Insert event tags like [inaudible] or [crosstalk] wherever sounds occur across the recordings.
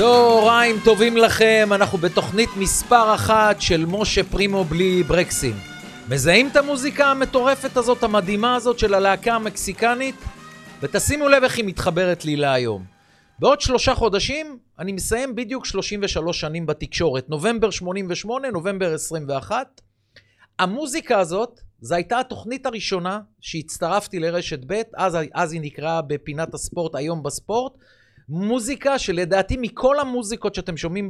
צהריים טובים לכם, אנחנו בתוכנית מספר אחת של משה פרימו בלי ברקסים. מזהים את המוזיקה המטורפת הזאת, המדהימה הזאת של הלהקה המקסיקנית? ותשימו לב איך היא מתחברת לי להיום. בעוד שלושה חודשים אני מסיים בדיוק 33 שנים בתקשורת, נובמבר 88, נובמבר 21. המוזיקה הזאת, זו הייתה התוכנית הראשונה שהצטרפתי לרשת ב', אז, אז היא נקראה בפינת הספורט, היום בספורט. מוזיקה שלדעתי מכל המוזיקות שאתם שומעים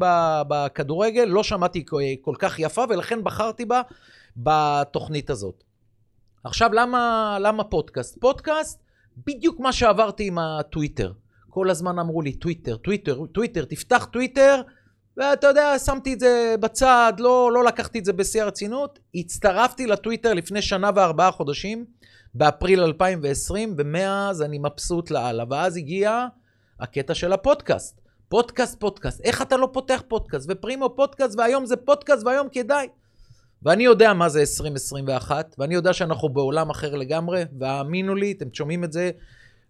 בכדורגל, לא שמעתי כל כך יפה, ולכן בחרתי בה בתוכנית הזאת. עכשיו, למה, למה פודקאסט? פודקאסט, בדיוק מה שעברתי עם הטוויטר. כל הזמן אמרו לי, טוויטר, טוויטר, טוויטר, תפתח טוויטר, ואתה יודע, שמתי את זה בצד, לא, לא לקחתי את זה בשיא הרצינות. הצטרפתי לטוויטר לפני שנה וארבעה חודשים, באפריל 2020, ומאז אני מבסוט לאללה. ואז הגיע הקטע של הפודקאסט. פודקאסט, פודקאסט. איך אתה לא פותח פודקאסט? ופרימו פודקאסט, והיום זה פודקאסט, והיום כדאי. ואני יודע מה זה 2021, ואני יודע שאנחנו בעולם אחר לגמרי, והאמינו לי, אתם שומעים את זה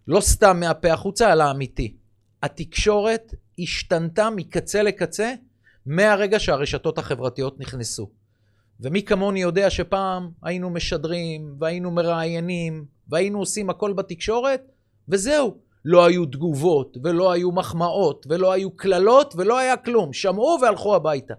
לא סתם מהפה החוצה, אלא אמיתי. התקשורת השתנתה מקצה לקצה מהרגע שהרשתות החברתיות נכנסו. ומי כמוני יודע שפעם היינו משדרים, והיינו מראיינים, והיינו עושים הכל בתקשורת, וזהו. לא היו תגובות, ולא היו מחמאות, ולא היו קללות, ולא היה כלום. שמעו והלכו הביתה.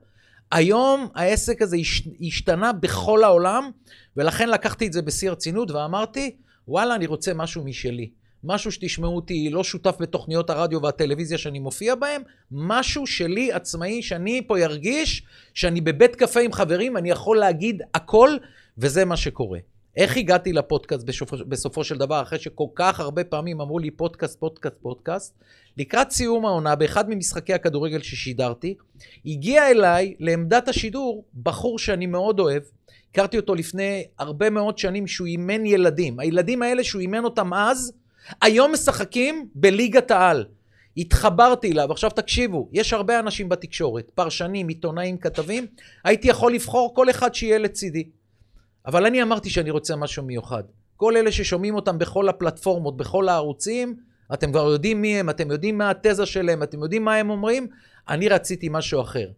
היום העסק הזה השתנה בכל העולם, ולכן לקחתי את זה בשיא הרצינות ואמרתי, וואלה, אני רוצה משהו משלי. משהו שתשמעו אותי לא שותף בתוכניות הרדיו והטלוויזיה שאני מופיע בהם, משהו שלי עצמאי, שאני פה ירגיש שאני בבית קפה עם חברים, אני יכול להגיד הכל, וזה מה שקורה. איך הגעתי לפודקאסט בסופו, בסופו של דבר, אחרי שכל כך הרבה פעמים אמרו לי פודקאסט, פודקאסט, פודקאסט? לקראת סיום העונה, באחד ממשחקי הכדורגל ששידרתי, הגיע אליי לעמדת השידור בחור שאני מאוד אוהב. הכרתי אותו לפני הרבה מאוד שנים שהוא אימן ילדים. הילדים האלה שהוא אימן אותם אז, היום משחקים בליגת העל. התחברתי אליו, עכשיו תקשיבו, יש הרבה אנשים בתקשורת, פרשנים, עיתונאים, כתבים, הייתי יכול לבחור כל אחד שיהיה לצידי. אבל אני אמרתי שאני רוצה משהו מיוחד. כל אלה ששומעים אותם בכל הפלטפורמות, בכל הערוצים, אתם כבר יודעים מי הם, אתם יודעים מה התזה שלהם, אתם יודעים מה הם אומרים, אני רציתי משהו אחר.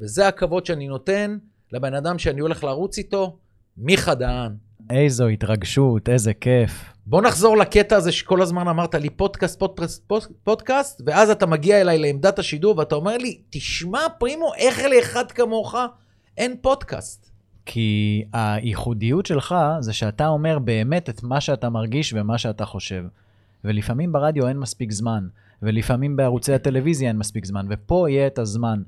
וזה הכבוד שאני נותן לבן אדם שאני הולך לרוץ איתו, מיכה דהן. איזו התרגשות, איזה כיף. בוא נחזור לקטע הזה שכל הזמן אמרת לי פודקאסט, פודקאסט, פודקאסט, ואז אתה מגיע אליי לעמדת השידור ואתה אומר לי, תשמע פרימו, איך לאחד כמוך אין פודקאסט? כי הייחודיות שלך זה שאתה אומר באמת את מה שאתה מרגיש ומה שאתה חושב. ולפעמים ברדיו אין מספיק זמן, ולפעמים בערוצי הטלוויזיה אין מספיק זמן, ופה יהיה את הזמן.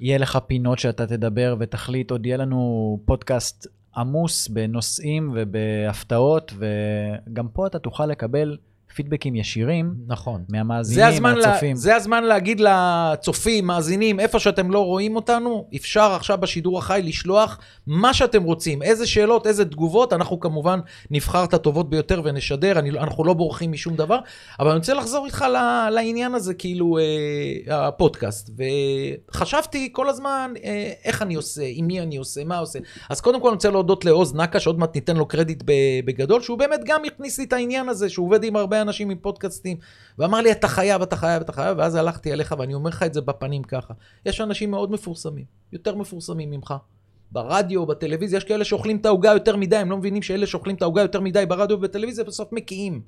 יהיה לך פינות שאתה תדבר ותחליט, עוד יהיה לנו פודקאסט עמוס בנושאים ובהפתעות, וגם פה אתה תוכל לקבל פידבקים ישירים. נכון. מהמאזינים, מהצופים. לה, זה הזמן להגיד לצופים, מאזינים, איפה שאתם לא רואים אותנו, אפשר עכשיו בשידור החי לשלוח מה שאתם רוצים. איזה שאלות, איזה תגובות, אנחנו כמובן נבחר את הטובות ביותר ונשדר, אני, אנחנו לא בורחים משום דבר, אבל אני רוצה לחזור איתך לעניין הזה, כאילו, אה, הפודקאסט. וחשבתי כל הזמן אה, איך אני עושה, עם מי אני עושה, מה עושה. אז קודם כל אני רוצה להודות לעוז נקה, שעוד מעט ניתן לו קרדיט בגדול, שהוא באמת גם הכניס לי את העניין הזה, שהוא עובד עם הרבה אנשים עם פודקאסטים, ואמר לי, אתה חייב, אתה חייב, אתה חייב, ואז הלכתי אליך, ואני אומר לך את זה בפנים ככה. יש אנשים מאוד מפורסמים, יותר מפורסמים ממך. ברדיו, בטלוויזיה, יש כאלה שאוכלים את העוגה יותר מדי, הם לא מבינים שאלה שאוכלים את העוגה יותר מדי ברדיו ובטלוויזיה בסוף מקיאים.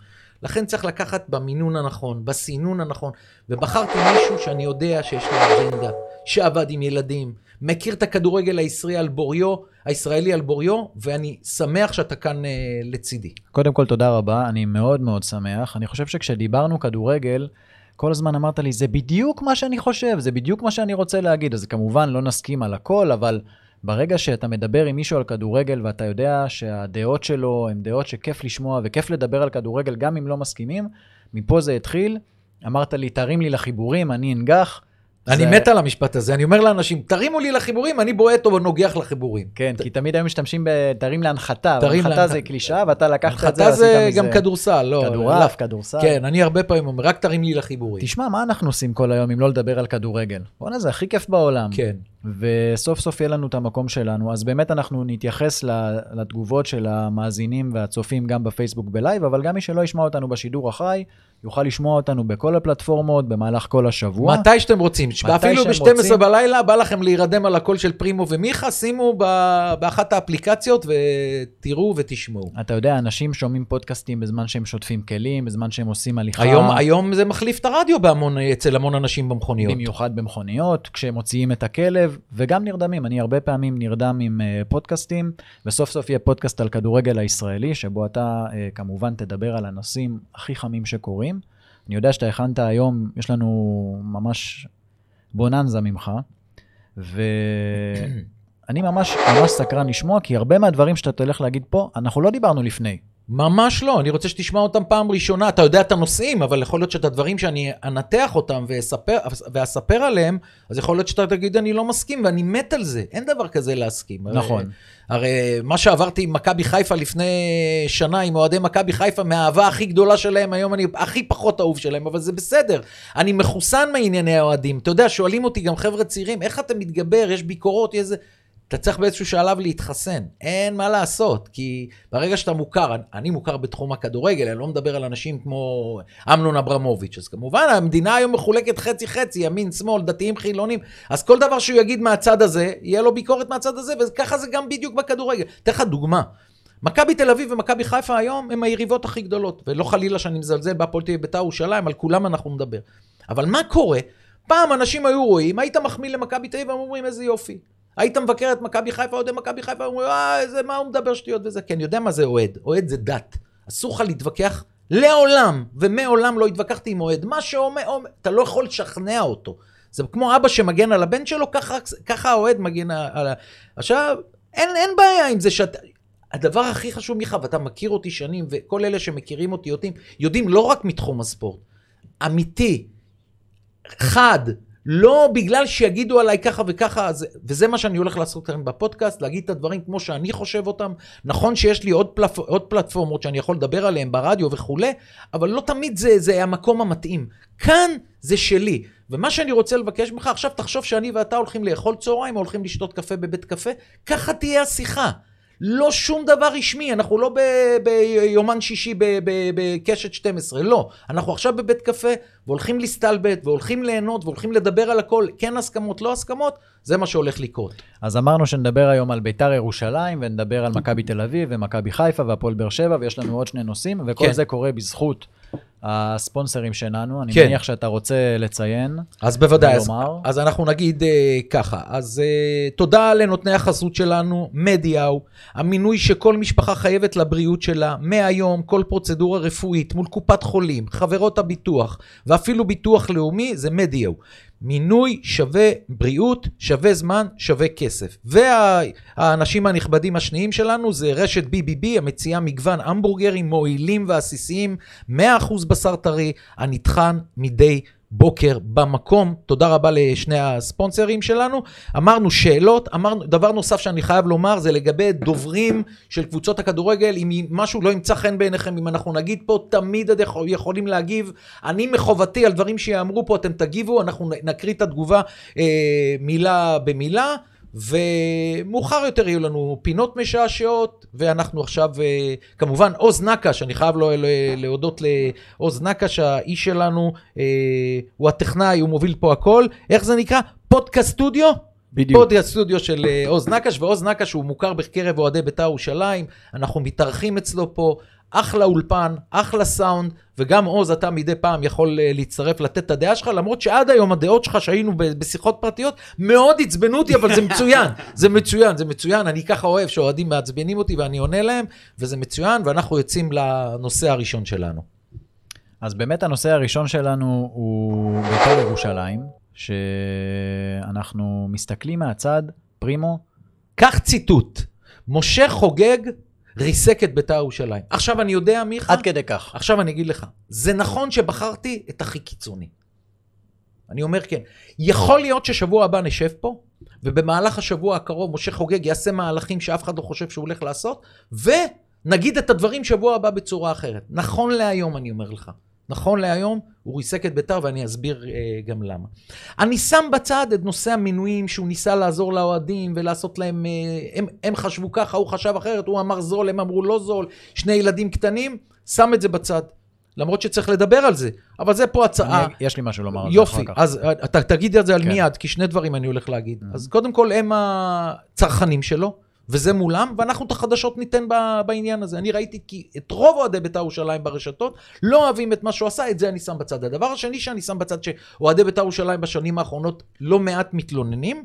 לכן צריך לקחת במינון הנכון, בסינון הנכון, ובחרתי מישהו שאני יודע שיש לו אג'נדה, שעבד עם ילדים, מכיר את הכדורגל הישראלי על בוריו, הישראלי על בוריו, ואני שמח שאתה כאן אה, לצידי. קודם כל, תודה רבה, אני מאוד מאוד שמח. אני חושב שכשדיברנו כדורגל, כל הזמן אמרת לי, זה בדיוק מה שאני חושב, זה בדיוק מה שאני רוצה להגיד. אז כמובן, לא נסכים על הכל, אבל ברגע שאתה מדבר עם מישהו על כדורגל ואתה יודע שהדעות שלו הן דעות שכיף לשמוע וכיף לדבר על כדורגל, גם אם לא מסכימים, מפה זה התחיל. אמרת לי, תרים לי לחיבורים, אני אנגח. אני מת על המשפט הזה, אני אומר לאנשים, תרימו לי לחיבורים, אני בועט או נוגח לחיבורים. כן, כי תמיד היום משתמשים בתרים להנחתה, הנחתה זה קלישאה, ואתה לקחת את זה. הנחתה זה גם כדורסל, לא. כדורעף, כדורסל. כן, אני הרבה פעמים אומר, רק תרים לי לחיבורים. תשמע, מה אנחנו עושים כל היום אם לא לדבר על כדורגל? בואנה, זה הכי כיף בעולם. כן. וסוף סוף יהיה לנו את המקום שלנו. אז באמת אנחנו נתייחס לתגובות של המאזינים והצופים גם בפייסבוק בלייב, אבל גם מי שלא ישמע אותנו בשידור החי, יוכל לשמוע אותנו בכל הפלטפורמות במהלך כל השבוע. מתי שאתם רוצים. מתי אפילו שהם ב-12 רוצים. בלילה בא לכם להירדם על הקול של פרימו ומיכה, שימו ב- באחת האפליקציות ותראו ותשמעו. אתה יודע, אנשים שומעים פודקאסטים בזמן שהם שוטפים כלים, בזמן שהם עושים הליכה. היום, היום זה מחליף את הרדיו בהמון, אצל המון אנשים במכוניות. במיוחד במכוניות, כשהם מוציאים את הכלב, וגם נרדמים. אני הרבה פעמים נרדם עם uh, פודקאסטים, וסוף סוף יהיה פודקאסט על כדורגל הישראלי, שבו אתה uh, כמובן תדבר על הנושאים הכי חמים שקורים. אני יודע שאתה הכנת היום, יש לנו ממש בוננזה ממך, ואני ממש ממש סקרן לשמוע, כי הרבה מהדברים שאתה תלך להגיד פה, אנחנו לא דיברנו לפני. ממש לא, אני רוצה שתשמע אותם פעם ראשונה. אתה יודע את הנושאים, אבל יכול להיות שאת הדברים שאני אנתח אותם ואספר, ואספר עליהם, אז יכול להיות שאתה תגיד, אני לא מסכים, ואני מת על זה. אין דבר כזה להסכים. נכון. הרי, הרי מה שעברתי עם מכבי חיפה לפני שנה, עם אוהדי מכבי חיפה, מהאהבה הכי גדולה שלהם, היום אני הכי פחות אהוב שלהם, אבל זה בסדר. אני מחוסן מענייני האוהדים. אתה יודע, שואלים אותי גם חבר'ה צעירים, איך אתה מתגבר, יש ביקורות, יש איזה... אתה צריך באיזשהו שלב להתחסן, אין מה לעשות, כי ברגע שאתה מוכר, אני מוכר בתחום הכדורגל, אני לא מדבר על אנשים כמו אמנון אברמוביץ', אז כמובן המדינה היום מחולקת חצי-חצי, ימין, שמאל, דתיים, חילונים, אז כל דבר שהוא יגיד מהצד הזה, יהיה לו ביקורת מהצד הזה, וככה זה גם בדיוק בכדורגל. אתן לך דוגמה. מכבי תל אביב ומכבי חיפה היום הם היריבות הכי גדולות, ולא חלילה שאני מזלזל בהפועל תל אביב בית"ר ירושלים, על כולם אנחנו נדבר. אבל מה קורה? פעם אנשים היו רואים, היית מחמיא למכבי תל אביב, הם אומרים איזה יופי. היית מבקר את מכבי חיפה, אוהדי מכבי חיפה, אומרים, אה, איזה, מה הוא מדבר שטויות וזה. אני יודע מה זה אוהד. אוהד זה דת. אסור לך להתווכח לעולם, ומעולם לא התווכחתי עם אוהד. מה שאומר, אומר, אתה לא יכול לשכנע אותו. זה כמו אבא שמגן על הבן שלו, ככה האוהד מגן על ה... עכשיו, אין, אין בעיה עם זה שאתה... הדבר הכי חשוב, מיכה, ואתה מכיר אותי שנים, וכל אלה שמכירים אותי יודעים, יודעים לא רק מתחום הספורט, אמיתי, חד, לא בגלל שיגידו עליי ככה וככה, זה, וזה מה שאני הולך לעשות כאן בפודקאסט, להגיד את הדברים כמו שאני חושב אותם. נכון שיש לי עוד, פלפ, עוד פלטפורמות שאני יכול לדבר עליהן ברדיו וכולי, אבל לא תמיד זה, זה המקום המתאים. כאן זה שלי. ומה שאני רוצה לבקש ממך, עכשיו תחשוב שאני ואתה הולכים לאכול צהריים או הולכים לשתות קפה בבית קפה, ככה תהיה השיחה. לא שום דבר רשמי, אנחנו לא ביומן שישי בקשת 12, לא. אנחנו עכשיו בבית קפה, והולכים להסתלבט, והולכים ליהנות, והולכים לדבר על הכל, כן הסכמות, לא הסכמות, זה מה שהולך לקרות. אז אמרנו שנדבר היום על ביתר ירושלים, ונדבר על מכבי תל אביב, ומכבי חיפה, והפועל באר שבע, ויש לנו עוד שני נושאים, וכל כן. זה קורה בזכות הספונסרים שלנו. אני כן. מניח שאתה רוצה לציין. אז בוודאי, אז, ולומר? אז אנחנו נגיד אה, ככה, אז אה, תודה לנותני החסות שלנו, מדיאו, המינוי שכל משפחה חייבת לבריאות שלה, מהיום כל פרוצדורה רפואית מול קופת חולים, חברות הביטוח, ואפילו ביטוח לאומי, זה מדיאו. מינוי שווה בריאות, שווה זמן, שווה כסף. והאנשים הנכבדים השניים שלנו זה רשת BBB, המציעה מגוון המבורגרים מועילים ועסיסיים, 100% בשר טרי, הנטחן מדי בוקר במקום. תודה רבה לשני הספונסרים שלנו. אמרנו שאלות, אמרנו, דבר נוסף שאני חייב לומר זה לגבי דוברים של קבוצות הכדורגל, אם משהו לא ימצא חן בעיניכם, אם אנחנו נגיד פה, תמיד אתם יכול- יכולים להגיב. אני מחובתי על דברים שיאמרו פה, אתם תגיבו, אנחנו נקריא את התגובה אה, מילה במילה. ומאוחר יותר יהיו לנו פינות משעשעות, ואנחנו עכשיו, אה, כמובן, עוז נקש, אני חייב לו- ל- להודות לעוז נקש, האיש שלנו, אה, הוא הטכנאי, הוא מוביל פה הכל. איך זה נקרא? פודקאסט סטודיו? בדיוק. פודקאסט סטודיו של אה, עוז נקש, ועוז נקש הוא מוכר בקרב אוהדי בית"ר ירושלים, אנחנו מתארחים אצלו פה, אחלה אולפן, אחלה סאונד, וגם עוז, אתה מדי פעם יכול אה, להצטרף, לתת את הדעה שלך, למרות שעד היום הדעות שלך שהיינו בשיחות פרטיות, מאוד עצבנו אותי, אבל זה מצוין, [laughs] זה מצוין, זה מצוין, אני ככה אוהב שאוהדים מעצבנים אותי ואני עונה להם, וזה מצוין, ואנחנו יוצאים לנושא הראשון שלנו. אז באמת הנושא הראשון שלנו הוא בית"ר ירושלים, שאנחנו מסתכלים מהצד, פרימו, קח ציטוט, משה חוגג ריסק את בית"ר ירושלים. עכשיו אני יודע, מיכה, עד כדי כך. עכשיו אני אגיד לך, זה נכון שבחרתי את הכי קיצוני. אני אומר כן. יכול להיות ששבוע הבא נשב פה, ובמהלך השבוע הקרוב משה חוגג יעשה מהלכים שאף אחד לא חושב שהוא הולך לעשות, ונגיד את הדברים שבוע הבא בצורה אחרת. נכון להיום, אני אומר לך. נכון להיום, הוא ריסק את בית"ר, ואני אסביר אה, גם למה. אני שם בצד את נושא המינויים, שהוא ניסה לעזור לאוהדים ולעשות להם... אה, הם, הם חשבו ככה, הוא חשב אחרת, הוא אמר זול, הם אמרו לא זול, שני ילדים קטנים, שם את זה בצד. למרות שצריך לדבר על זה. אבל זה פה הצעה. אני- יש לי משהו לומר על זה יופי, אחר כך. אז אה, אתה תגיד את זה על כן. מיד, כי שני דברים אני הולך להגיד. Mhm. אז קודם כל, הם הצרכנים שלו, וזה מולם, ואנחנו את החדשות ניתן בעניין הזה. אני ראיתי כי את רוב אוהדי בית"ר ירושלים ברשתות לא אוהבים את מה שהוא עשה, את זה אני שם בצד. הדבר השני שאני שם בצד, שאוהדי בית"ר ירושלים בשנים האחרונות לא מעט מתלוננים,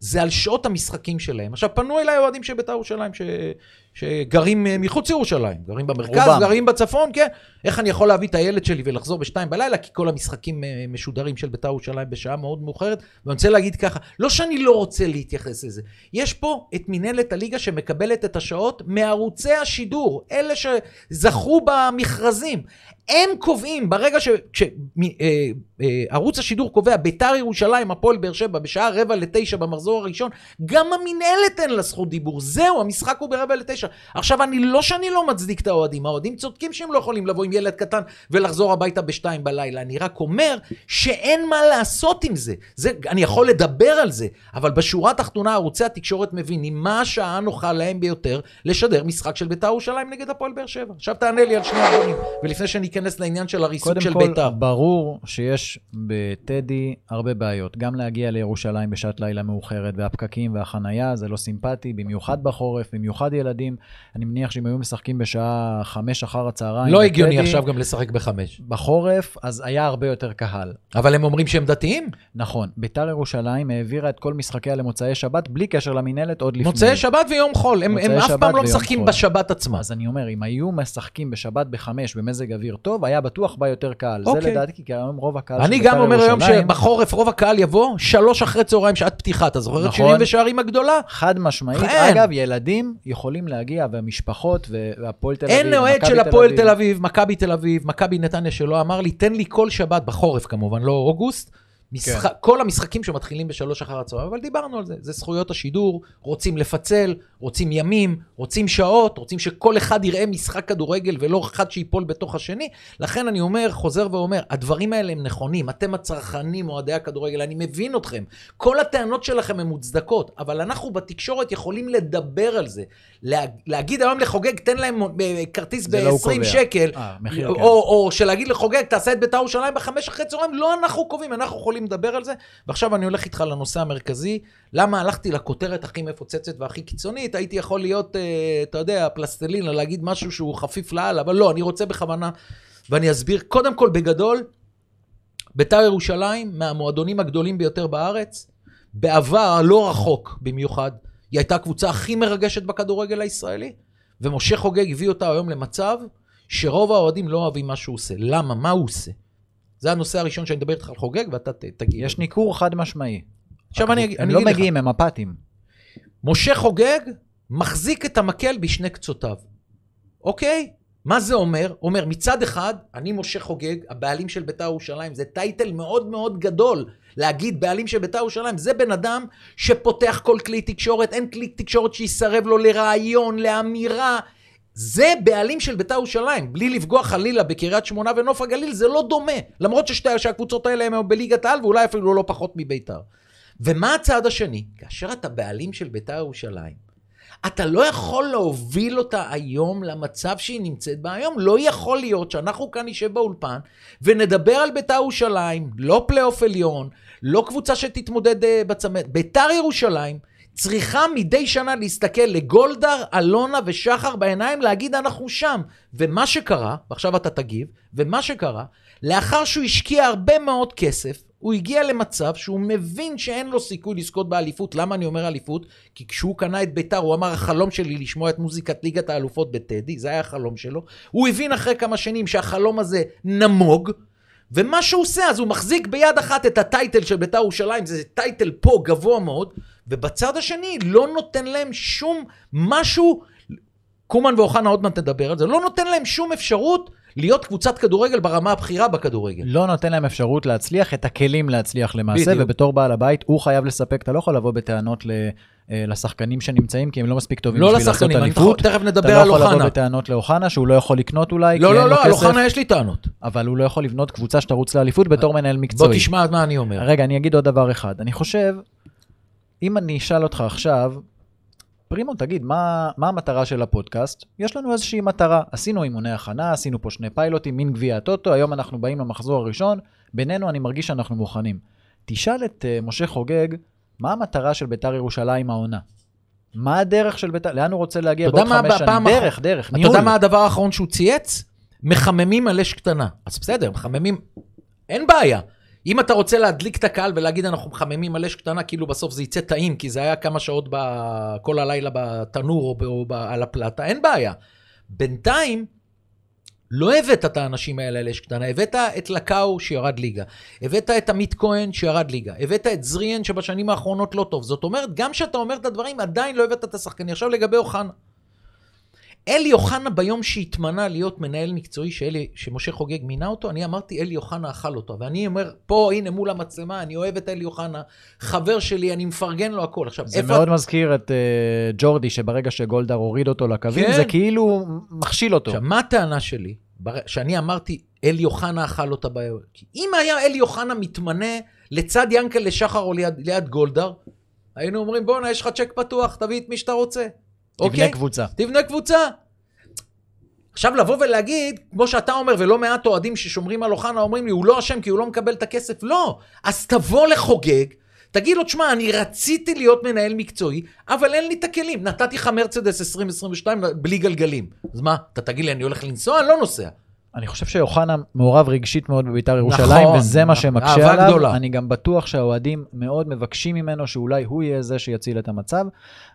זה על שעות המשחקים שלהם. עכשיו, פנו אליי אוהדים של בית"ר ירושלים ש... שגרים אה, מחוץ לירושלים, גרים במרכז, רובם. גרים בצפון, כן. איך אני יכול להביא את הילד שלי ולחזור בשתיים בלילה, כי כל המשחקים אה, משודרים של בית"ר ירושלים בשעה מאוד מאוחרת. ואני רוצה להגיד ככה, לא שאני לא רוצה להתייחס לזה, יש פה את מינהלת הליגה שמקבלת את השעות מערוצי השידור, אלה שזכו במכרזים. הם קובעים, ברגע שערוץ השידור קובע, ביתר ירושלים, הפועל באר שבע, בשעה רבע לתשע במחזור הראשון, גם המינהלת אין לה זכות דיבור. זהו, המשחק הוא ברבע לתשע. עכשיו, אני לא שאני לא מצדיק את האוהדים, האוהדים צודקים שהם לא יכולים לבוא עם ילד קטן ולחזור הביתה בשתיים בלילה. אני רק אומר שאין מה לעשות עם זה. זה. אני יכול לדבר על זה, אבל בשורה התחתונה, ערוצי התקשורת מבינים מה השעה הנוחה להם ביותר לשדר משחק של ביתר ירושלים נגד הפועל באר שבע. עכשיו תענה לי על שני הדברים, ולפני שניכנס לעניין של הריסוק קודם של כל, ביתר. ברור שיש בטדי הרבה בעיות. גם להגיע לירושלים בשעת לילה מאוחרת, והפקקים והחנייה, זה לא סימפטי, במיוחד בחורף, במיוחד ילדים. אני מניח שאם היו משחקים בשעה חמש אחר הצהריים... לא הגיוני בטדי, עכשיו גם לשחק בחמש. בחורף, אז היה הרבה יותר קהל. אבל הם אומרים שהם דתיים? נכון, ביתר ירושלים העבירה את כל משחקיה למוצאי שבת, בלי קשר למינהלת עוד לפני. מוצאי שבת ויום חול. הם, הם אף פעם לא משחקים חול. בשבת עצמה. אז אני אומר, אם היו משחקים בשבת בחמש במזג אוויר טוב, היה בטוח בא יותר קהל. אוקיי. זה לדעתי, כי היום רוב הקהל אני בית"ר גם אומר היום שבחורף רוב הקהל יבוא, שלוש אחרי צהריים שעת פתיחה. אתה זוכר את נכון. שירים ושערים הגדולה? חד משמעית. כן. אגב, ילדים יכולים להגיע, והמשפחות, והפועל תל אביב, אין אוהד של הפועל תל אביב, מכבי תל אביב, מכבי נתניה שלא אמר לי, תן לי כל שבת, בחורף כמובן, לא אוגוסט, משחק, כן. כל המשחקים שמתחילים בשלוש אחר הצהריים, אבל דיברנו על זה, זה זכויות השידור, רוצים לפצל, רוצים ימים, רוצים שעות, רוצים שכל אחד יראה משחק כדורגל ולא אחד שייפול בתוך השני. לכן אני אומר, חוזר ואומר, הדברים האלה הם נכונים, אתם הצרכנים, אוהדי הכדורגל, אני מבין אתכם. כל הטענות שלכם הן מוצדקות, אבל אנחנו בתקשורת יכולים לדבר על זה. לה, להגיד היום לחוגג, תן להם אה, כרטיס זה לא הוא ב-20 קובע. שקל, אה, מחיר, או, כן. או, או שלהגיד לחוגג, תעשה את בית"ר ירושלים בחמש אחרי צהריים, לא אנחנו קובעים, אנחנו יכולים לדבר על זה. ועכשיו אני הולך איתך לנושא המרכזי, למה הלכתי לכותרת הכי מפוצצת והכי קיצונית, הייתי יכול להיות, אה, אתה יודע, פלסטלינה, להגיד משהו שהוא חפיף לאללה, אבל לא, אני רוצה בכוונה, ואני אסביר. קודם כל, בגדול, בית"ר ירושלים, מהמועדונים הגדולים ביותר בארץ, בעבר הלא רחוק במיוחד, היא הייתה הקבוצה הכי מרגשת בכדורגל הישראלי, ומשה חוגג הביא אותה היום למצב שרוב האוהדים לא אוהבים מה שהוא עושה. למה? מה הוא עושה? זה הנושא הראשון שאני מדבר איתך על חוגג, ואתה תגיד. יש ניכור חד משמעי. עכשיו אני, אגיד- הם לא אגיד לך. מגיעים, הם אפאתיים. משה חוגג מחזיק את המקל בשני קצותיו, אוקיי? מה זה אומר? אומר, מצד אחד, אני משה חוגג, הבעלים של בית"ר ירושלים, זה טייטל מאוד מאוד גדול. להגיד בעלים של בית"ר ירושלים, זה בן אדם שפותח כל כלי תקשורת, אין כלי תקשורת שיסרב לו לרעיון, לאמירה. זה בעלים של בית"ר ירושלים, בלי לפגוע חלילה בקריית שמונה ונוף הגליל, זה לא דומה. למרות ששתי, שהקבוצות האלה הן בליגת העל, ואולי אפילו לא פחות מבית"ר. ומה הצעד השני? כאשר אתה בעלים של בית"ר ירושלים, אתה לא יכול להוביל אותה היום למצב שהיא נמצאת בה היום. לא יכול להיות שאנחנו כאן נשב באולפן ונדבר על בית"ר ירושלים, לא פלייאוף עליון, לא קבוצה שתתמודד אה, בצמרת. בית"ר ירושלים צריכה מדי שנה להסתכל לגולדהר, אלונה ושחר בעיניים, להגיד אנחנו שם. ומה שקרה, ועכשיו אתה תגיב, ומה שקרה, לאחר שהוא השקיע הרבה מאוד כסף, הוא הגיע למצב שהוא מבין שאין לו סיכוי לזכות באליפות. למה אני אומר אליפות? כי כשהוא קנה את ביתר, הוא אמר, החלום שלי לשמוע את מוזיקת ליגת האלופות בטדי, זה היה החלום שלו. הוא הבין אחרי כמה שנים שהחלום הזה נמוג, ומה שהוא עושה, אז הוא מחזיק ביד אחת את הטייטל של ביתר ירושלים, זה טייטל פה גבוה מאוד, ובצד השני לא נותן להם שום משהו, קומן ואוחנה עוד מעט תדבר על זה, לא נותן להם שום אפשרות להיות קבוצת כדורגל ברמה הבכירה בכדורגל. לא נותן להם אפשרות להצליח, את הכלים להצליח למעשה, בדיוק. ובתור בעל הבית, הוא חייב לספק, אתה לא יכול לבוא בטענות ל- אה, לשחקנים שנמצאים, כי הם לא מספיק טובים לא בשביל לעשות לשחקנים, אני אליפות. תכף אתה נדבר לא על יכול לבוא אוחנה. בטענות לאוחנה, שהוא לא יכול לקנות אולי, לא, לא, לא, על אוחנה יש לי טענות. אבל הוא לא יכול לבנות קבוצה שתרוץ לאליפות בתור מנהל בוא מקצועי. תשמע מה אני אומר. רגע, אני אגיד עוד דבר אחד. אני חושב, אם אני אשאל אותך עכשיו, פרימו, תגיד, מה, מה המטרה של הפודקאסט? יש לנו איזושהי מטרה. עשינו אימוני הכנה, עשינו פה שני פיילוטים, מין גביע הטוטו, היום אנחנו באים למחזור הראשון, בינינו אני מרגיש שאנחנו מוכנים. תשאל את uh, משה חוגג, מה המטרה של ביתר ירושלים העונה? מה הדרך של ביתר, לאן הוא רוצה להגיע אתה בעוד חמש שנים? דרך, דרך, אתה ניהול. יודע מה הדבר האחרון שהוא צייץ? מחממים על אש קטנה. אז בסדר, מחממים, אין בעיה. אם אתה רוצה להדליק את הקהל ולהגיד אנחנו מחממים על אש קטנה, כאילו בסוף זה יצא טעים, כי זה היה כמה שעות ב... כל הלילה בתנור או, ב... או ב... על הפלטה, אין בעיה. בינתיים, לא הבאת את האנשים האלה על אש קטנה, הבאת את לקאו שירד ליגה, הבאת את עמית כהן שירד ליגה, הבאת את זריאן שבשנים האחרונות לא טוב. זאת אומרת, גם כשאתה אומר את הדברים, עדיין לא הבאת את השחקנים. עכשיו לגבי אוחנה. אלי אוחנה ביום שהתמנה להיות מנהל מקצועי, שאלי, שמשה חוגג מינה אותו, אני אמרתי, אלי אוחנה אכל אותו. ואני אומר, פה, הנה, מול המצלמה, אני אוהב את אלי אוחנה, חבר שלי, אני מפרגן לו הכל. עכשיו, זה איפה... מאוד מזכיר את uh, ג'ורדי, שברגע שגולדהר הוריד אותו לקווים, כן. זה כאילו מכשיל אותו. עכשיו, מה הטענה שלי? בר- שאני אמרתי, אלי אוחנה אכל אותה ב... כי אם היה אלי אוחנה מתמנה לצד ינקלה שחר או ליד, ליד גולדהר, היינו אומרים, בואנה, יש לך צ'ק פתוח, תביא את מי שאתה רוצה. תבנה אוקיי? קבוצה. תבנה קבוצה. עכשיו לבוא ולהגיד, כמו שאתה אומר, ולא מעט אוהדים ששומרים על אוחנה אומרים לי, הוא לא אשם כי הוא לא מקבל את הכסף, לא. אז תבוא לחוגג, תגיד לו, תשמע, אני רציתי להיות מנהל מקצועי, אבל אין לי את הכלים. נתתי לך מרצדס 2022 בלי גלגלים. אז מה, אתה תגיד לי, אני הולך לנסוע? אני לא נוסע. אני חושב שאוחנה מעורב רגשית מאוד בביתר ירושלים, נכון, וזה מה. שמקשה עליו. גדולה. אני גם בטוח שהאוהדים מאוד מבקשים ממנו שאולי הוא יהיה זה שיציל את המצב,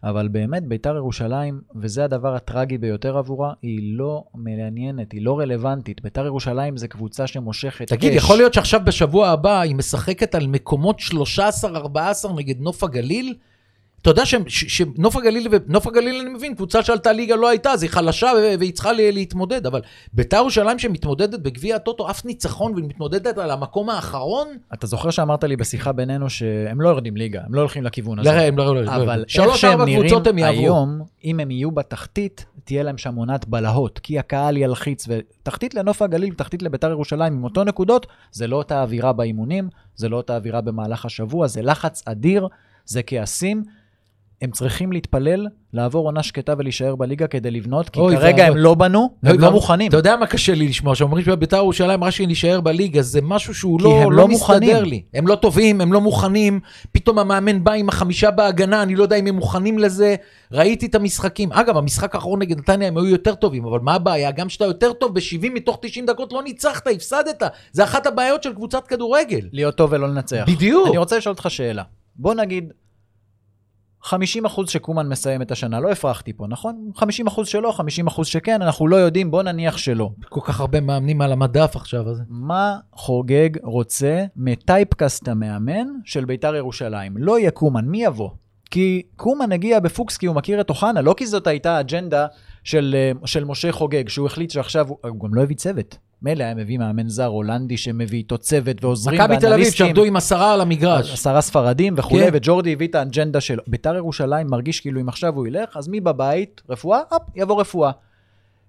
אבל באמת ביתר ירושלים, וזה הדבר הטרגי ביותר עבורה, היא לא מעניינת, היא לא רלוונטית. ביתר ירושלים זה קבוצה שמושכת תגיד, אש. יכול להיות שעכשיו בשבוע הבא היא משחקת על מקומות 13-14 נגד נוף הגליל? אתה יודע שנוף הגליל, נוף הגליל אני מבין, קבוצה שעלתה ליגה לא הייתה, אז היא חלשה והיא צריכה להתמודד, אבל ביתר ירושלים שמתמודדת בגביע הטוטו, אף ניצחון והיא מתמודדת על המקום האחרון, אתה זוכר שאמרת לי בשיחה בינינו שהם לא יורדים ליגה, הם לא הולכים לכיוון הזה. לא, הם לא, לא, אבל איך שהם נראים. היום, אם הם יהיו בתחתית, תהיה להם שם עונת בלהות, כי הקהל ילחיץ, ותחתית לנוף הגליל, תחתית לביתר ירושלים עם אותו נקודות, זה לא אותה אווירה באימונים, זה לא אותה אווירה במהלך השבוע, זה לחץ אדיר, זה כעסים. הם צריכים להתפלל, לעבור עונה שקטה ולהישאר בליגה כדי לבנות, כי אוי כרגע. הם לא בנו, הם לא. מוכנים. אתה יודע מה קשה לי לשמוע? שאומרים שביתר ירושלים שהיא נשאר בליגה, זה משהו שהוא לא, לא, לא מסתדר. לי. הם לא טובים, הם לא מוכנים, פתאום המאמן בא עם החמישה בהגנה, אני לא יודע אם הם מוכנים לזה. ראיתי את המשחקים. אגב, המשחק האחרון נגד נתניה הם היו יותר טובים, אבל מה הבעיה? גם כשאתה יותר טוב ב-70 מתוך 90 דקות לא ניצחת, הפסדת. זה אחת הבעיות של קבוצת כדורגל. להיות טוב ולא לנצח. בדיוק. אני רוצה לשאול אותך שאלה. בוא נגיד, 50% שקומן מסיים את השנה, לא הפרחתי פה, נכון? 50% שלא, 50% שכן, אנחנו לא יודעים, בוא נניח שלא. כל כך הרבה מאמנים על המדף עכשיו. אז... מה חוגג רוצה מטייפקאסט המאמן של ביתר ירושלים? לא יהיה קומן, מי יבוא? כי קומן הגיע בפוקס כי הוא מכיר את אוחנה, לא כי זאת הייתה אג'נדה של, אה, של משה חוגג, שהוא החליט שעכשיו, הוא, הוא גם לא הביא צוות. מילא היה מביא מאמן זר הולנדי שמביא איתו צוות ועוזרים מכבי תל אביב ואנליסטים. שעבדו עם עשרה על המגרש. עשרה ספרדים וכולי, כן. וג'ורדי הביא את האג'נדה שלו. ביתר ירושלים מרגיש כאילו אם עכשיו הוא ילך, אז מי בבית? רפואה? הופ, יבוא רפואה.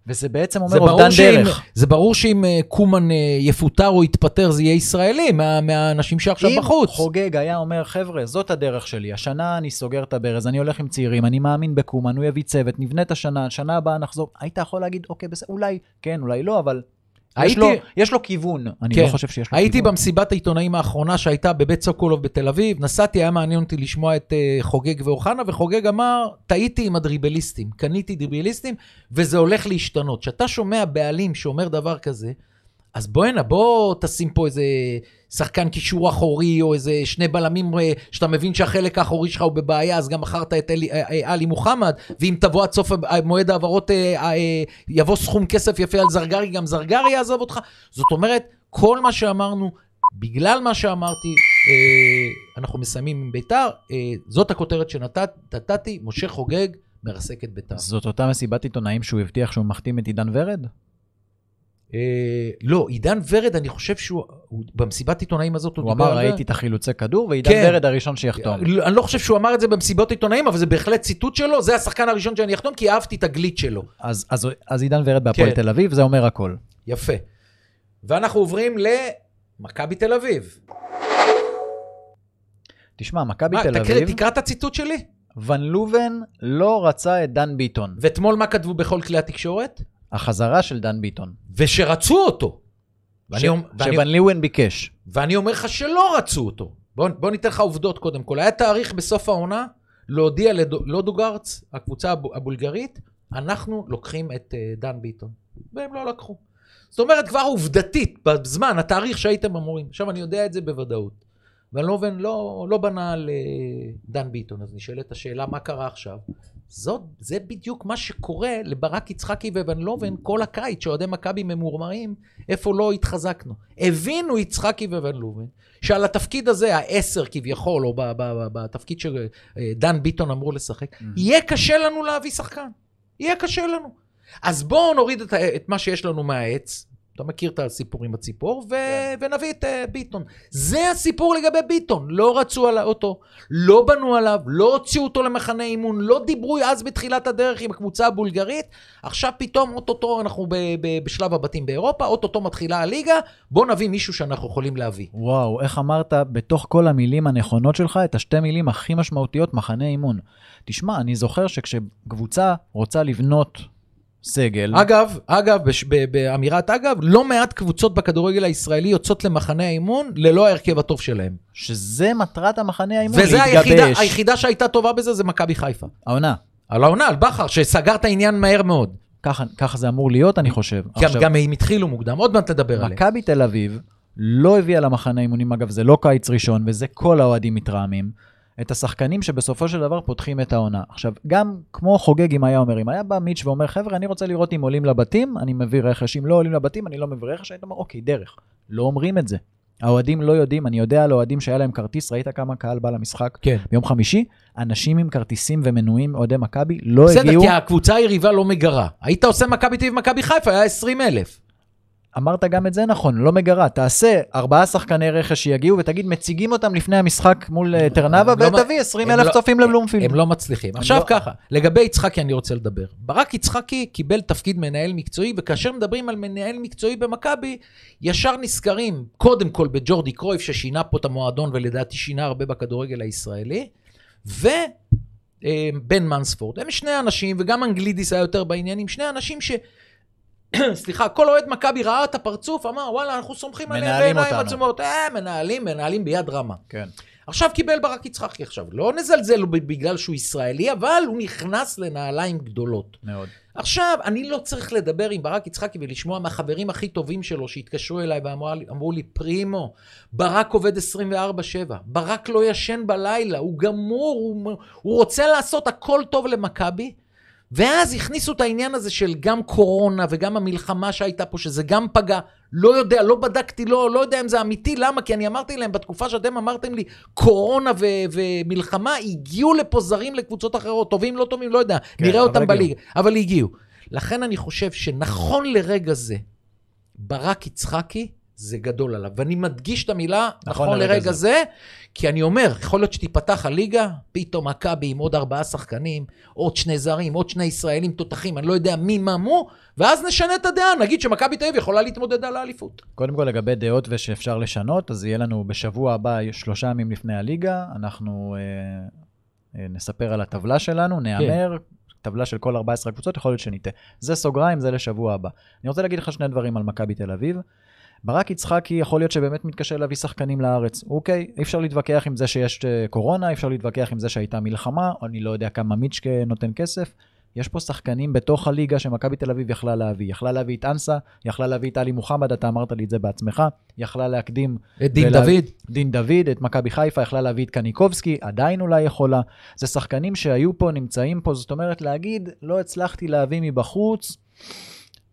וזה בעצם אומר אובדן דרך. זה ברור שאם אה, קומן אה, יפוטר או יתפטר זה יהיה ישראלי, מה, מהאנשים שעכשיו אם בחוץ. חוגג היה אומר, חבר'ה, זאת הדרך שלי, השנה אני סוגר את הברז, אני הולך עם צעירים, אני מאמין בקומן, הוא יביא צוות, נבנה את השנה, שנה הבאה נחזור, היית יכול להגיד, אוקיי, בסדר, אולי כן, אולי לא, אבל יש הייתי- לו, יש לו כיוון, אני כן. לא חושב שיש לו הייתי כיוון. במסיבת העיתונאים האחרונה שהייתה בבית סוקולוב בתל אביב, נסעתי, היה מעניין אותי לשמוע את uh, חוגג ואוחנה, וחוגג אמר, טעיתי עם הדריבליסטים, קניתי דריבליסטים, וזה הולך להשתנות. כשאתה שומע בעלים שאומר דבר כזה, אז בוא'נה, בוא תשים פה איזה שחקן קישור אחורי, או איזה שני בלמים אה, שאתה מבין שהחלק האחורי שלך הוא בבעיה, אז גם מכרת את אלי, אה, אה, עלי מוחמד, ואם תבוא עד סוף מועד ההעברות, אה, אה, יבוא סכום כסף יפה על זרגרי, גם זרגרי יעזוב אותך. זאת אומרת, כל מה שאמרנו, בגלל מה שאמרתי, אה, אנחנו מסיימים עם ביתר, אה, זאת הכותרת שנתתי, משה חוגג מרסק את ביתר. זאת אותה מסיבת עיתונאים שהוא הבטיח שהוא מחתים את עידן ורד? אה, לא, עידן ורד, אני חושב שהוא, הוא- במסיבת עיתונאים הזאת הוא הוא דיבר אמר, על זה. ראיתי את החילוצי כדור, ועידן כן. ורד הראשון שיחתום. לא, אני לא חושב שהוא אמר את זה במסיבות עיתונאים, אבל זה בהחלט ציטוט שלו, זה השחקן הראשון שאני אחתום, כי אהבתי את הגליץ' שלו. אז, אז, אז עידן ורד בהפועל כן. תל אביב, זה אומר הכל. יפה. ואנחנו עוברים למכבי תל אביב. תשמע, מכבי מה, תל אביב, תקרא את הציטוט שלי. ון לובן לא רצה את דן ביטון. ואתמול מה כתבו בכל כלי התקשורת? החזרה של דן ביטון. ושרצו אותו. ואני, ש- ואני, לובן ביקש. ואני אומר לך שלא רצו אותו. בוא, בוא ניתן לך עובדות קודם כל. היה תאריך בסוף העונה להודיע ללודוגרץ, הקבוצה הב- הבולגרית, אנחנו לוקחים את אה, דן ביטון. והם לא לקחו. זאת אומרת, כבר עובדתית, בזמן, התאריך שהייתם אמורים. עכשיו, אני יודע את זה בוודאות. ולובן לא, לא בנה על אה, דן ביטון, אז נשאלת השאלה, מה קרה עכשיו? זאת, זה בדיוק מה שקורה לברק יצחקי וון לובן כל הקיץ, שאוהדי מכבי ממורמרים, איפה לא התחזקנו. הבינו יצחקי וון לובן, שעל התפקיד הזה, העשר כביכול, או בתפקיד שדן ביטון אמור לשחק, יהיה קשה לנו להביא שחקן. יהיה קשה לנו. אז בואו נוריד את, את מה שיש לנו מהעץ. אתה מכיר את הסיפור עם הציפור, ו... ונביא את uh, ביטון. זה הסיפור לגבי ביטון. לא רצו על אותו, לא בנו עליו, לא הוציאו אותו למחנה אימון, לא דיברו אז בתחילת הדרך עם הקבוצה הבולגרית. עכשיו פתאום, אוטוטו אנחנו ב... ב... בשלב הבתים באירופה, אוטוטו מתחילה הליגה, בואו נביא מישהו שאנחנו יכולים להביא. וואו, איך אמרת בתוך כל המילים הנכונות שלך את השתי מילים הכי משמעותיות, מחנה אימון. תשמע, אני זוכר שכשקבוצה רוצה לבנות סגל, אגב, אגב, בש... ב... באמירת אגב, לא מעט קבוצות בכדורגל הישראלי יוצאות למחנה האימון ללא ההרכב הטוב שלהם. שזה מטרת המחנה האימון, וזה היחידה, להתגבש. היחידה שהייתה טובה בזה זה מכבי חיפה. העונה. על העונה, על בכר, שסגר את העניין מהר מאוד. ככה, ככה זה אמור להיות, אני חושב. גם, גם הם התחילו מוקדם, עוד מעט נדבר עליהם. מכבי תל אביב לא הביאה למחנה אימונים, אגב, זה לא קיץ ראשון, וזה כל האוהדים מתרעמים, את השחקנים שבסופו של דבר פותחים את העונה. עכשיו, גם כמו חוגג אם היה אומר, אם היה בא מיץ' ואומר, חבר'ה, אני רוצה לראות אם עולים לבתים, אני מביא רכש, אם לא עולים לבתים, אני לא מביא רכש, היית אומר, אוקיי, דרך. לא אומרים את זה. האוהדים לא יודעים, אני יודע על אוהדים שהיה להם כרטיס, ראית כמה קהל בא למשחק כן. ביום חמישי? אנשים עם כרטיסים ומנויים, אוהדי מכבי, לא בסדר, הגיעו. כי הקבוצה היריבה לא מגרה. היית עושה מכבי תל אביב ומכבי חיפה, היה 20 אלף. אמרת גם את זה נכון, לא מגרה. תעשה ארבעה שחקני רכש שיגיעו ותגיד, מציגים אותם לפני המשחק מול אה, טרנבה, לא ותביא מ- 20 הם אלף לא- צופים לבלומפילד. הם לא מצליחים. עכשיו לא- ככה, לגבי יצחקי אני רוצה לדבר. ברק יצחקי קיבל תפקיד מנהל מקצועי, וכאשר מדברים על מנהל מקצועי במכבי, ישר נזכרים קודם כל בג'ורדי קרויף, ששינה פה את המועדון, ולדעתי שינה הרבה בכדורגל הישראלי, ובן מנספורד. הם שני אנשים, וגם אנגלידיס היה יותר בעניינים, שני אנשים ש... [clears throat] סליחה, כל אוהד מכבי ראה את הפרצוף, אמר, וואלה, אנחנו סומכים עליהם בעיניים אותנו." עצומות. אה, מנהלים, מנהלים ביד רמה. כן. עכשיו קיבל ברק יצחקי עכשיו. לא נזלזל בגלל שהוא ישראלי, אבל הוא נכנס לנעליים גדולות. מאוד. עכשיו, אני לא צריך לדבר עם ברק יצחקי ולשמוע מהחברים הכי טובים שלו שהתקשרו אליי ואמרו לי, אמרו לי, פרימו, ברק עובד 24-7, ברק לא ישן בלילה, הוא גמור, הוא, הוא רוצה לעשות הכל טוב למכבי. ואז הכניסו את העניין הזה של גם קורונה וגם המלחמה שהייתה פה, שזה גם פגע. לא יודע, לא בדקתי, לא, לא יודע אם זה אמיתי, למה? כי אני אמרתי להם, בתקופה שאתם אמרתם לי, קורונה ו- ומלחמה, הגיעו לפה זרים לקבוצות אחרות, טובים, לא טובים, לא יודע, כן, נראה אותם. בליגה, אבל הגיעו. לכן אני חושב שנכון לרגע זה, ברק יצחקי זה גדול עליו. ואני מדגיש את המילה נכון נכון לרגע זה. זה, כי אני אומר, יכול להיות שתיפתח הליגה, פתאום מכבי עם עוד ארבעה שחקנים, עוד שני זרים, עוד שני ישראלים תותחים, אני לא יודע מי מה מו, ואז נשנה את הדעה, נגיד שמכבי תל אביב יכולה להתמודד על האליפות. קודם כל לגבי דעות ושאפשר לשנות, אז יהיה לנו בשבוע הבא, שלושה ימים לפני הליגה, אנחנו אה, אה, נספר על הטבלה שלנו, נהמר, טבלה של כל 14 קבוצות, יכול להיות שניטה. זה סוגריים, זה לשבוע הבא. אני רוצה להגיד לך שני דברים על מכבי תל אביב. ברק יצחקי יכול להיות שבאמת מתקשה להביא שחקנים לארץ. אוקיי, אי אפשר להתווכח עם זה שיש אה, קורונה, אי אפשר להתווכח עם זה שהייתה מלחמה, אני לא יודע כמה מיצ'קה נותן כסף. יש פה שחקנים בתוך הליגה שמכבי תל אביב יכלה להביא. יכלה להביא את אנסה, יכלה להביא את עלי מוחמד, אתה אמרת לי את זה בעצמך, יכלה להקדים את דין ולה- דוד. דין דוד, את מכבי חיפה, יכלה להביא את קניקובסקי, עדיין אולי יכולה. זה שחקנים שהיו פה, נמצאים פה, זאת אומרת, להגיד, לא הצלחתי להביא מבחוץ,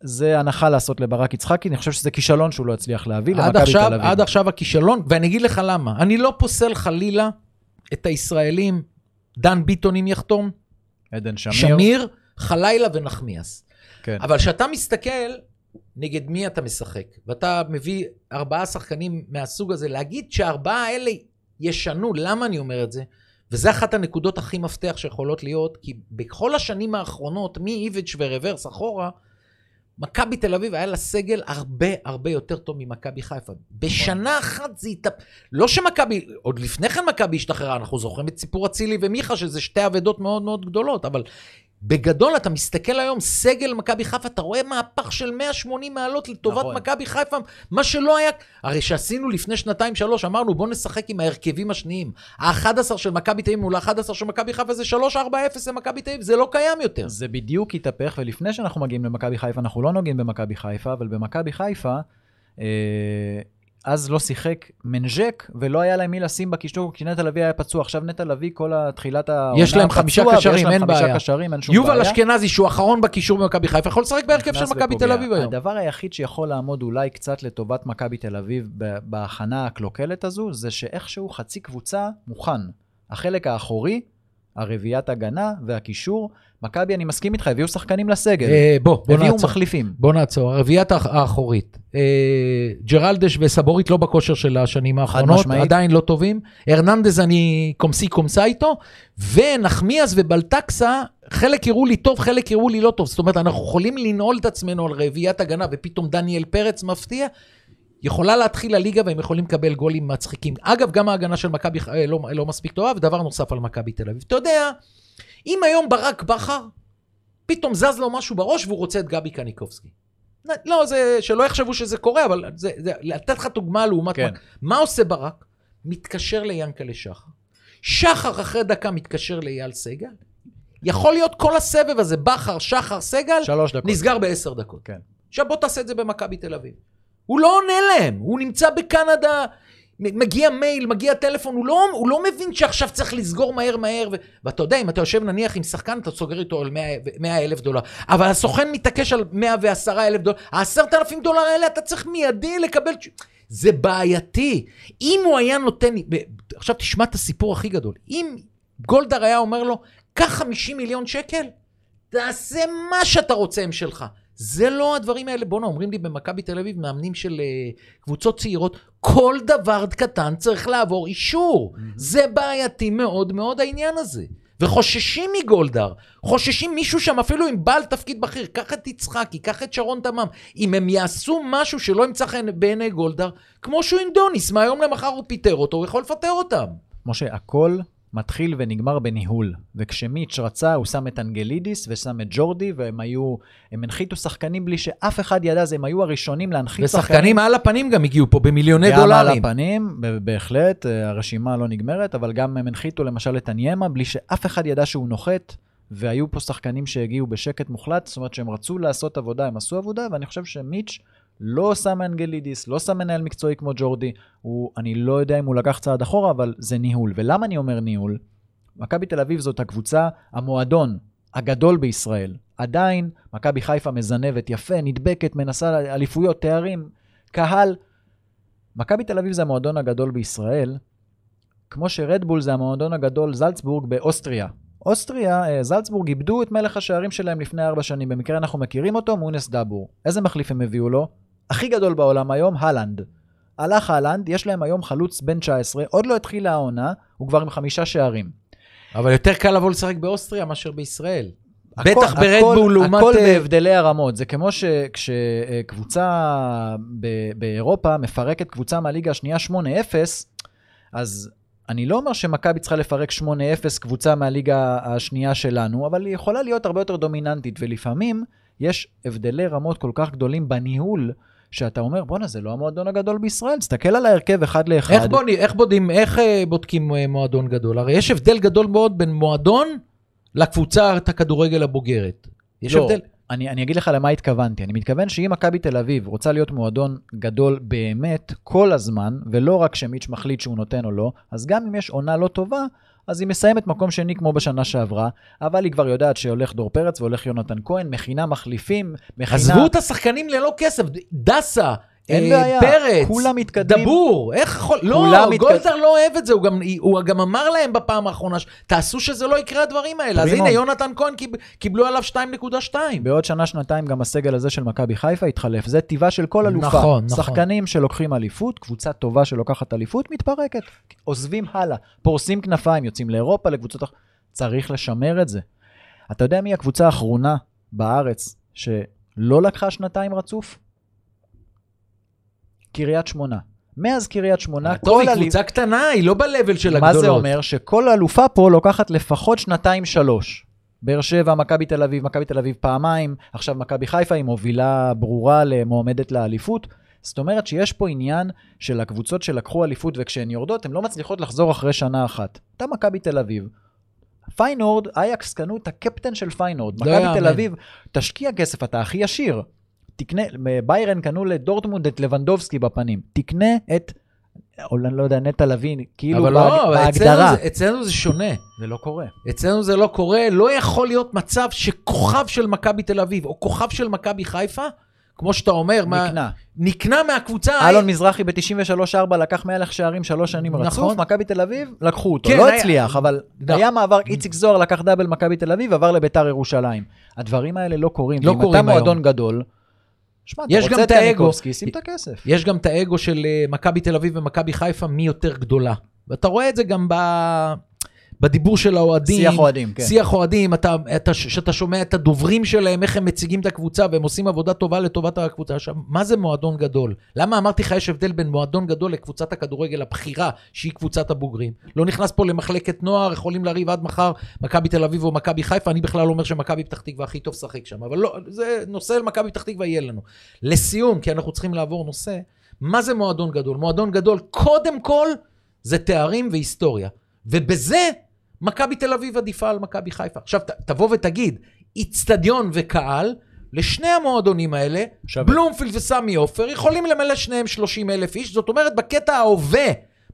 זה הנחה לעשות לברק יצחקי, אני חושב שזה כישלון שהוא לא הצליח להביא למכבי תל אביב. עד עכשיו הכישלון, ואני אגיד לך למה. אני לא פוסל חלילה את הישראלים, דן ביטון אם יחתום, עדן שמיר. שמיר, חלילה ונחמיאס. כן. אבל כשאתה מסתכל נגד מי אתה משחק, ואתה מביא ארבעה שחקנים מהסוג הזה, להגיד שהארבעה האלה ישנו, למה אני אומר את זה? וזה אחת הנקודות הכי מפתח שיכולות להיות, כי בכל השנים האחרונות, מאיביץ' ורוורס אחורה, מכבי תל אביב היה לה סגל הרבה הרבה יותר טוב ממכבי חיפה. בשנה אחת זה התאפ... לא שמכבי, עוד לפני כן מכבי השתחררה, אנחנו זוכרים את סיפור אצילי ומיכה, שזה שתי אבדות מאוד מאוד גדולות, אבל בגדול, אתה מסתכל היום, סגל מכבי חיפה, אתה רואה מהפך של 180 מעלות לטובת נכון. מכבי חיפה, מה שלא היה... הרי שעשינו לפני שנתיים-שלוש, אמרנו, בוא נשחק עם ההרכבים השניים. ה-11 של מכבי תל אביב מול ה-11 של מכבי חיפה זה 3-4-0 למכבי תל אביב, זה לא קיים יותר. זה בדיוק התהפך, ולפני שאנחנו מגיעים למכבי חיפה, אנחנו לא נוגעים במכבי חיפה, אבל במכבי חיפה, אה, אז לא שיחק מנז'ק, ולא היה להם מי לשים בקישור, כי נטע לביא היה פצוע. עכשיו נטע לביא, כל תחילת העונה יש להם חמישה פצוע, קשרים, אין בעיה. קשרים, אין שום. יובל אשכנזי, שהוא אחרון בקישור במכבי חיפה, יכול לשחק בהרכב של מכבי. תל אביב היום. הדבר היחיד שיכול לעמוד אולי קצת לטובת מכבי תל אביב בהכנה הקלוקלת הזו, זה שאיכשהו חצי קבוצה מוכן. החלק האחורי, הרביעיית הגנה והקישור, מכבי, אני מסכים איתך, הביאו שחקנים לסגל. אה, בוא, בוא הביאו נעצור. מחליפים. בוא נעצור. הרביעיית האח- האחורית. אה, ג'רלדש וסבורית לא בכושר של השנים האחרונות, משמעית. עדיין לא טובים. הרננדז אני קומסי קומסה איתו, ונחמיאס ובלטקסה, חלק יראו לי טוב, חלק יראו לי לא טוב. זאת אומרת, אנחנו יכולים לנעול את עצמנו על רביעיית הגנה, ופתאום דניאל פרץ מפתיע. יכולה להתחיל הליגה והם יכולים לקבל גולים מצחיקים. אגב, גם ההגנה של מכבי אה, לא, לא מספיק טובה, ודבר נוסף על מכבי תל אביב. אתה יודע, אם היום ברק בכר, פתאום זז לו משהו בראש והוא רוצה את גבי קניקובסקי. לא, זה, שלא יחשבו שזה קורה, אבל זה, זה, לתת לך דוגמה לעומת... כן. מה, מה עושה ברק? מתקשר ליאנקלה שחר. שחר אחרי דקה מתקשר לאייל סגל. יכול להיות כל הסבב הזה, בכר, שחר, סגל. נסגר בעשר דקות. כן. עכשיו בוא תעשה את זה במכבי תל אביב. הוא לא עונה להם, הוא נמצא בקנדה, מגיע מייל, מגיע טלפון, הוא לא, הוא לא מבין שעכשיו צריך לסגור מהר מהר, ו... ואתה יודע, אם אתה יושב נניח עם שחקן, אתה סוגר איתו על 100 אלף דולר, אבל הסוכן מתעקש על 110 אלף דולר, ה-10 אלפים דולר האלה אתה צריך מיידי לקבל... זה בעייתי. אם הוא היה נותן, עכשיו תשמע את הסיפור הכי גדול, אם גולדהר היה אומר לו, קח 50 מיליון שקל, תעשה מה שאתה רוצה, הם שלך. זה לא הדברים האלה. בואנה, אומרים לי במכבי תל אביב, מאמנים של uh, קבוצות צעירות, כל דבר קטן צריך לעבור אישור. זה בעייתי מאוד מאוד העניין הזה. וחוששים מגולדהר, חוששים מישהו שם, אפילו עם בעל תפקיד בכיר, קח את יצחקי, קח את שרון תמם. אם הם יעשו משהו שלא ימצא חן בעיני גולדהר, כמו שהוא עם דוניס, מהיום למחר הוא פיטר אותו, הוא יכול לפטר אותם. משה, הכל מתחיל ונגמר בניהול. וכשמיץ' רצה, הוא שם את אנגלידיס ושם את ג'ורדי, והם היו, הם הנחיתו שחקנים בלי שאף אחד ידע, אז הם היו הראשונים להנחית ושחקנים על הפנים גם הגיעו פה במיליוני גם על דולרים. הפנים, ב- בהחלט, אה, הרשימה לא נגמרת, אבל גם הם הנחיתו למשל את אניימה בלי שאף אחד ידע שהוא נוחת, והיו פה שחקנים שהגיעו בשקט מוחלט, זאת אומרת שהם רצו לעשות עבודה, הם עשו עבודה, ואני חושב שמיץ' לא שם אנגלידיס, לא שם מנהל מקצועי כמו ג'ורדי, הוא, אני לא יודע אם הוא לקח צעד אחורה, אבל זה ניהול. ולמה אני אומר ניהול? מכבי תל אביב זאת הקבוצה, המועדון הגדול בישראל. עדיין, מכבי חיפה מזנבת יפה, נדבקת, מנסה אליפויות, תארים, קהל. מכבי תל אביב זה המועדון הגדול בישראל, כמו שרדבול זה המועדון הגדול זלצבורג באוסטריה. אוסטריה, אה, זלצבורג איבדו את מלך השערים שלהם לפני ארבע שנים, במקרה אנחנו מכירים אותו, מונס דאבור. איזה מחליף הם הביאו לו? הכי גדול בעולם היום, הלנד. הלך הלנד, יש להם היום חלוץ בן 19, עוד לא התחילה העונה, הוא כבר עם חמישה שערים. אבל יותר קל לבוא לשחק באוסטריה מאשר בישראל. הכל- בטח ברדבול לעומת... הכל אה, בהבדלי הרמות. זה כמו שכשקבוצה באירופה מפרקת קבוצה מהליגה השנייה 8-0, אז אני לא אומר שמכבי צריכה לפרק 8-0 קבוצה מהליגה השנייה שלנו, אבל היא יכולה להיות הרבה יותר דומיננטית, ולפעמים יש הבדלי רמות כל כך גדולים בניהול, שאתה אומר, בואנה, זה לא המועדון הגדול בישראל, תסתכל על ההרכב אחד לאחד. איך, בוני, איך, בודים, איך אה, בודקים אה, מועדון גדול? הרי יש הבדל גדול מאוד בין מועדון לקבוצת הכדורגל הבוגרת. יש לא, הבדל. אני, אני אגיד לך למה התכוונתי. אני מתכוון שאם מכבי תל אביב רוצה להיות מועדון גדול באמת כל הזמן, ולא רק שמיץ' מחליט שהוא נותן או לא, אז גם אם יש עונה לא טובה, אז היא מסיימת מקום שני כמו בשנה שעברה, אבל היא כבר יודעת שהולך דור פרץ והולך יונתן כהן, מכינה מחליפים, מכינה... עזבו את השחקנים ללא כסף, דסה, אין אה, בעיה, פרץ, כולם מתקדמים. דבור, איך יכול... לא, מתקד- גולדהר לא אוהב את זה, הוא גם, הוא גם אמר להם בפעם האחרונה, תעשו שזה לא יקרה הדברים האלה. אז. הנה, יונתן כהן קיב, קיבלו עליו 2.2. בעוד שנה, שנתיים גם הסגל הזה של מכבי חיפה יתחלף. זה טיבה של כל אלופה. נכון, נכון. שחקנים שלוקחים אליפות, קבוצה טובה שלוקחת אליפות, מתפרקת. עוזבים הלאה, פורסים כנפיים, יוצאים לאירופה, לקבוצות. צריך לשמר את זה. אתה יודע מי הקבוצה האחרונה בארץ לא לקחה שנתיים רצוף? קריית שמונה. מאז קריית שמונה, טוב, היא קבוצה קטנה, היא לא ב-level של מה הגדולות. זה אומר? שכל אלופה פה לוקחת לפחות שנתיים-שלוש. באר שבע, מכבי תל אביב, מכבי תל אביב פעמיים, עכשיו מכבי חיפה היא מובילה ברורה למועמדת לאליפות. זאת אומרת שיש פה עניין של הקבוצות שלקחו אליפות וכשהן יורדות, הן לא מצליחות לחזור אחרי שנה אחת. אתה מכבי תל אביב. פיינורד, אייאקס קנו את הקפטן של פיינורד. לא מכבי. תל אביב, תשקיע כסף, אתה הכי עשיר. תקנה, ביירן קנו לדורטמונד את לבנדובסקי בפנים. תקנה את, או אני לא יודע, נטע לביא, כאילו אבל בהג- לא, בהגדרה. אצלנו זה- אצלנו זה שונה. זה לא קורה. אצלנו זה לא קורה, לא יכול להיות מצב שכוכב של מכבי תל אביב או כוכב של מכבי חיפה, כמו שאתה אומר, מה- נקנה. נקנה מהקבוצה. אלון מזרחי ב-93-4 לקח מלך שערים שלוש שנים רצוף, נכון. מכבי תל אביב, לקחו אותו. כן, לא היה- הצליח, אבל נכון. היה מעבר, איציק זוהר לקח דאבל מכבי תל אביב, עבר לביתר ירושלים. הדברים האלה לא קורים. לא קורים אתה מועדון היום. גדול, שמע, אתה יש רוצה גם את. יניקובסקי, שים את הכסף. יש גם את האגו של אה, מכבי תל אביב ומכבי חיפה, מי יותר גדולה. ואתה רואה את זה גם ב... בדיבור של האוהדים. שיח אוהדים, כן. שיח אוהדים, אתה, אתה, שאתה שומע את הדוברים שלהם, איך הם מציגים את הקבוצה, והם עושים עבודה טובה לטובת הקבוצה. עכשיו, מה זה מועדון גדול? למה אמרתי לך יש הבדל בין מועדון גדול לקבוצת הכדורגל הבכירה, שהיא קבוצת הבוגרים? לא נכנס פה למחלקת נוער, יכולים לריב עד מחר מכבי תל אביב או מכבי חיפה, אני בכלל לא אומר שמכבי פתח תקווה הכי טוב לשחק שם, אבל לא, זה נושא למכבי פתח תקווה יהיה לנו. לסיום, כי אנחנו צריכים לעבור נושא, מה זה מועדון גדול? מועדון גדול, קודם כל, זה תארים והיסטוריה. ובזה, מכבי תל אביב עדיפה על מכבי חיפה. עכשיו, ת, תבוא ותגיד, איצטדיון וקהל, לשני המועדונים האלה, שווה. בלומפילד וסמי עופר, יכולים למלא שניהם 30 אלף איש. זאת אומרת, בקטע ההווה,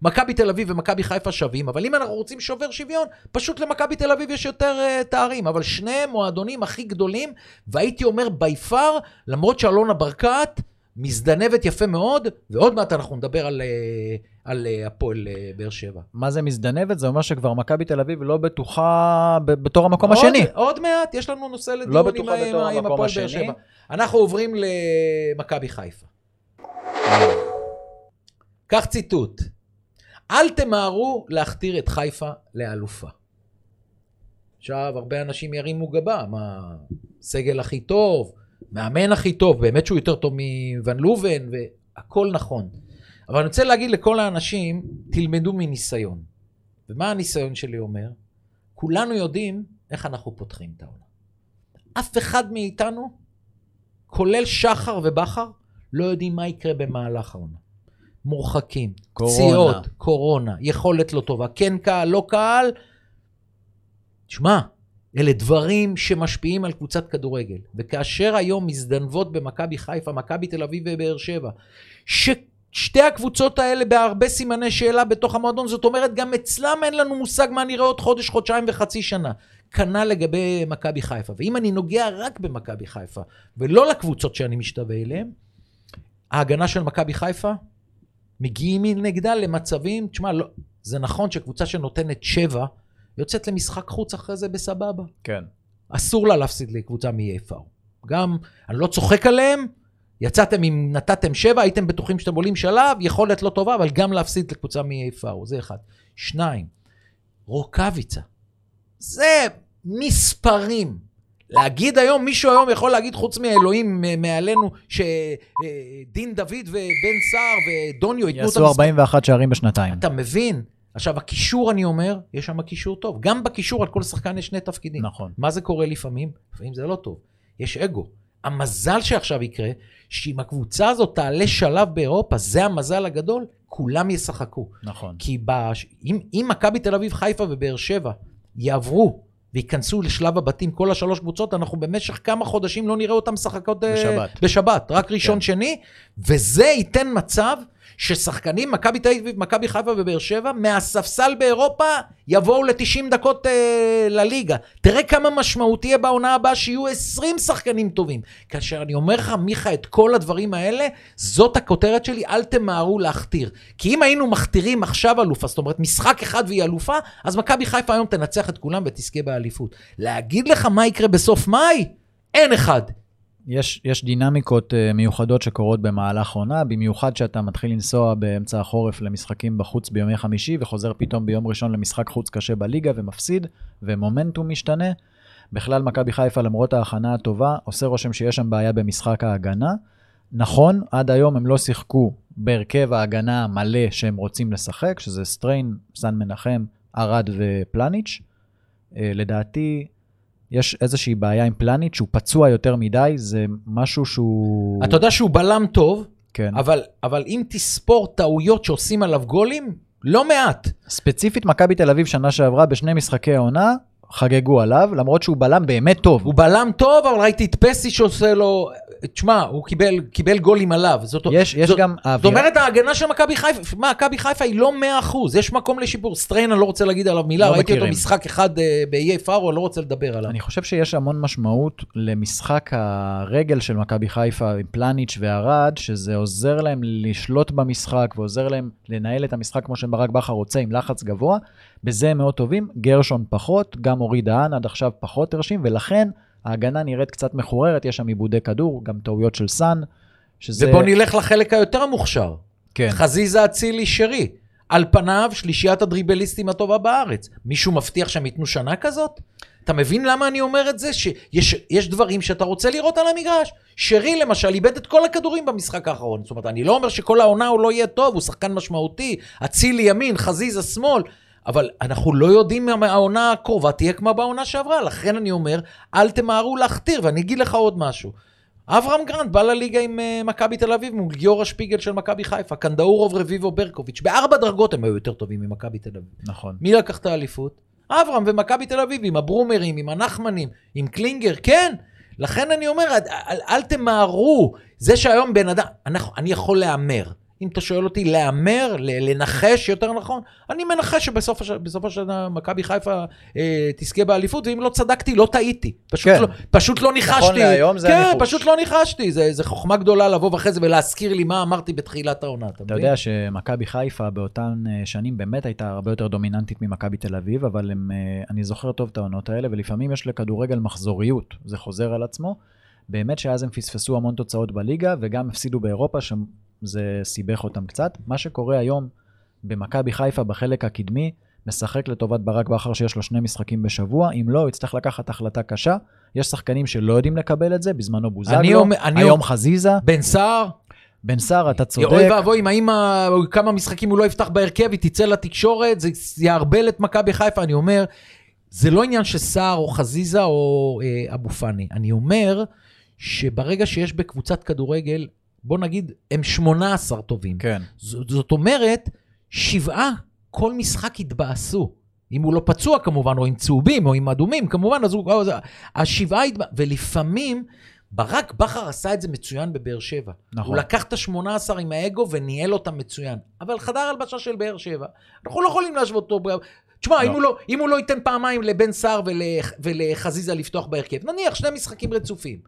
מכבי תל אביב ומכבי חיפה שווים, אבל אם אנחנו רוצים שובר שוויון, פשוט למכבי תל אביב יש יותר uh, תארים. אבל שני מועדונים הכי גדולים, והייתי אומר בי פאר, למרות שאלונה ברקת מזדנבת יפה מאוד, ועוד מעט אנחנו נדבר על, uh, על uh, הפועל uh, באר שבע. מה זה מזדנבת? זה אומר שכבר מכבי תל אביב לא בטוחה בתור המקום עוד, השני. עוד מעט, יש לנו נושא לדיון לא עם, עם, עם הפועל באר. שבע. אנחנו עוברים למכבי חיפה. קח ציטוט: אל תמהרו להכתיר את חיפה לאלופה. עכשיו, הרבה אנשים ירימו גבה, מה, סגל הכי טוב, מאמן הכי טוב, באמת שהוא יותר טוב מוון לובן, והכל נכון. אבל אני רוצה להגיד לכל האנשים, תלמדו מניסיון. ומה הניסיון שלי אומר? כולנו יודעים איך אנחנו פותחים את העונה. אף אחד מאיתנו, כולל שחר ובכר, לא יודעים מה יקרה במהלך העונה. מורחקים, קורונה. פציעות, קורונה, יכולת לא טובה, כן קהל, לא קהל. שמע, אלה דברים שמשפיעים על קבוצת כדורגל. וכאשר היום מזדנבות במכבי חיפה, מכבי תל אביב ובאר שבע, ששתי הקבוצות האלה בהרבה סימני שאלה בתוך המועדון, זאת אומרת, גם אצלם אין לנו מושג מה נראה עוד חודש, חודשיים וחצי שנה. כנ"ל לגבי מכבי חיפה. ואם אני נוגע רק במכבי חיפה, ולא לקבוצות שאני משתווה אליהן, ההגנה של מכבי חיפה, מגיעים נגדה למצבים, תשמע, לא, זה נכון שקבוצה שנותנת שבע, יוצאת למשחק חוץ אחרי זה בסבבה. כן. אסור לה להפסיד לקבוצה מ-AFR. גם, אני לא צוחק עליהם, יצאתם אם נתתם שבע, הייתם בטוחים שאתם עולים שלב, יכולת לא טובה, אבל גם להפסיד לקבוצה מ-AFR, זה אחד. שניים, רוקאביצה. זה מספרים. להגיד היום, מישהו היום יכול להגיד, חוץ מהאלוהים מ- מעלינו, שדין דוד ובן סער ודוניו ייתנו את יעשו 41 שערים בשנתיים. אתה מבין? עכשיו, הקישור, אני אומר, יש שם קישור טוב. גם בקישור על כל שחקן יש שני תפקידים. נכון. מה זה קורה לפעמים? לפעמים זה לא טוב. יש אגו. המזל שעכשיו יקרה, שאם הקבוצה הזאת תעלה שלב באירופה, זה המזל הגדול, כולם ישחקו. נכון. כי בש... אם, אם מכבי תל אביב, חיפה ובאר שבע יעברו וייכנסו לשלב הבתים, כל השלוש קבוצות, אנחנו במשך כמה חודשים לא נראה אותם משחקות אה, בשבת. בשבת, רק ראשון, כן. שני, וזה ייתן מצב ששחקנים, מכבי תל אביב, מכבי חיפה ובאר שבע, מהספסל באירופה יבואו ל-90 דקות אה, לליגה. תראה כמה משמעותי יהיה בעונה הבאה שיהיו 20 שחקנים טובים. כאשר אני אומר לך, מיכה, את כל הדברים האלה, זאת הכותרת שלי, אל תמהרו להכתיר. כי אם היינו מכתירים עכשיו אלופה, זאת אומרת, משחק אחד והיא אלופה, אז מכבי חיפה היום תנצח את כולם ותזכה באליפות. להגיד לך מה יקרה בסוף מאי? אין אחד. יש, יש דינמיקות uh, מיוחדות שקורות במהלך עונה, במיוחד שאתה מתחיל לנסוע באמצע החורף למשחקים בחוץ ביומי חמישי, וחוזר פתאום ביום ראשון למשחק חוץ קשה בליגה ומפסיד, ומומנטום משתנה. בכלל, מכבי חיפה, למרות ההכנה הטובה, עושה רושם שיש שם בעיה במשחק ההגנה. נכון, עד היום הם לא שיחקו בהרכב ההגנה המלא שהם רוצים לשחק, שזה סטריין, סן מנחם, ארד ופלניץ'. אה, לדעתי, יש איזושהי בעיה עם פלניץ', שהוא פצוע יותר מדי, זה משהו שהוא... אתה יודע שהוא בלם טוב, כן. אבל, אבל אם תספור טעויות שעושים עליו גולים, לא מעט. ספציפית, מכבי תל אביב שנה שעברה, בשני משחקי העונה, חגגו עליו, למרות שהוא בלם באמת טוב. הוא בלם טוב, אבל ראיתי את פסי שעושה לו... תשמע, הוא קיבל, קיבל גולים עליו. זאת, יש, יש זאת, גם זאת האווירה... אומרת, ההגנה של מכבי חיפה, מה, מכבי חיפה היא לא 100%, יש מקום לשיפור. סטריין, אני לא רוצה להגיד עליו מילה, לא ראיתי אותו מכירים. משחק אחד אה, באיי פארו, אני לא רוצה לדבר עליו. אני חושב שיש המון משמעות למשחק הרגל של מכבי חיפה עם פלניץ' וארד, שזה עוזר להם לשלוט במשחק ועוזר להם לנהל את המשחק כמו שברק בכר רוצה, עם לחץ גבוה. בזה הם מאוד טובים. גרשון פחות, גם אורי דהן עד עכשיו פחות הרשים, ולכן ההגנה נראית קצת מחוררת, יש שם עיבודי כדור, גם טעויות של סאן, שזה... ובוא נלך לחלק היותר מוכשר. כן. חזיזה אצילי שרי. על פניו, שלישיית הדריבליסטים הטובה בארץ. מישהו מבטיח שהם ייתנו שנה כזאת? אתה מבין למה אני אומר את זה? שיש יש דברים שאתה רוצה לראות על המגרש. שרי למשל איבד את כל הכדורים במשחק האחרון. זאת אומרת, אני לא אומר שכל העונה הוא לא יהיה טוב, הוא שחקן משמעותי. אצילי ימין, חזיזה שמאל. אבל אנחנו לא יודעים אם העונה הקרובה תהיה כמו בעונה שעברה. לכן אני אומר, אל תמהרו להכתיר. ואני אגיד לך עוד משהו. אברהם גרנט בא לליגה עם uh, מכבי תל אביב מול גיורא שפיגל של מכבי חיפה, קנדאורוב, רביבו, ברקוביץ'. בארבע דרגות הם היו יותר טובים ממכבי תל אביב. נכון. מי לקח את האליפות? אברהם ומכבי תל אביב, עם הברומרים, עם הנחמנים, עם קלינגר, כן. לכן אני אומר, אל, אל, אל תמהרו. זה שהיום בן אדם, אנחנו, אני יכול להמר. אם אתה שואל אותי להמר, לנחש יותר נכון, אני מנחש שבסוף הש- השנה מכבי חיפה אה, תזכה באליפות, ואם לא צדקתי, לא טעיתי. פשוט, כן. לא, פשוט לא ניחשתי. להיום זה כן, הניחוש. פשוט לא ניחשתי. זה, זה חוכמה גדולה לבוא אחרי זה ולהזכיר לי מה אמרתי בתחילת העונה. אתה אתה מבין? יודע שמכבי חיפה באותן אה, שנים באמת הייתה הרבה יותר דומיננטית ממכבי תל אביב, אבל הם, אה, אני זוכר טוב את העונות האלה, ולפעמים יש לכדורגל מחזוריות, זה חוזר על עצמו. באמת שאז הם פספסו המון תוצאות בליגה, וגם הפסידו באירופה, שזה סיבך אותם קצת. מה שקורה היום במכבי חיפה בחלק הקדמי, משחק לטובת ברק בכר שיש לו שני משחקים בשבוע, אם לא, הוא יצטרך לקחת החלטה קשה. יש שחקנים שלא יודעים לקבל את זה, בזמנו בוזגלו, אני היום חזיזה. בן סער, בן סער, אתה צודק. אוי ואבוי, אם האמא, כמה משחקים הוא לא יפתח בהרכב, היא תצא לתקשורת, זה יערבל את מכבי חיפה. אני אומר, זה לא עניין של סער או חזיזה או אה, אבו פאני. אני אומר שברגע שיש בקבוצת כדורגל, בוא נגיד, הם 18 טובים. כן. זאת, זאת אומרת, שבעה כל משחק התבאסו. אם הוא לא פצוע כמובן, או עם צהובים, או עם אדומים, כמובן, אז הוא... השבעה התבאסו, ולפעמים... ברק בכר עשה את זה מצוין בבאר שבע. נכון. הוא לקח את ה-18 עם האגו וניהל אותם מצוין. אבל חדר הלבשה של באר שבע, אנחנו לא יכולים להשוות אותו. תשמע, לא. אם, הוא לא, אם הוא לא ייתן פעמיים לבן סער ול, ולחזיזה לפתוח בהרכב, נניח שני משחקים רצופים.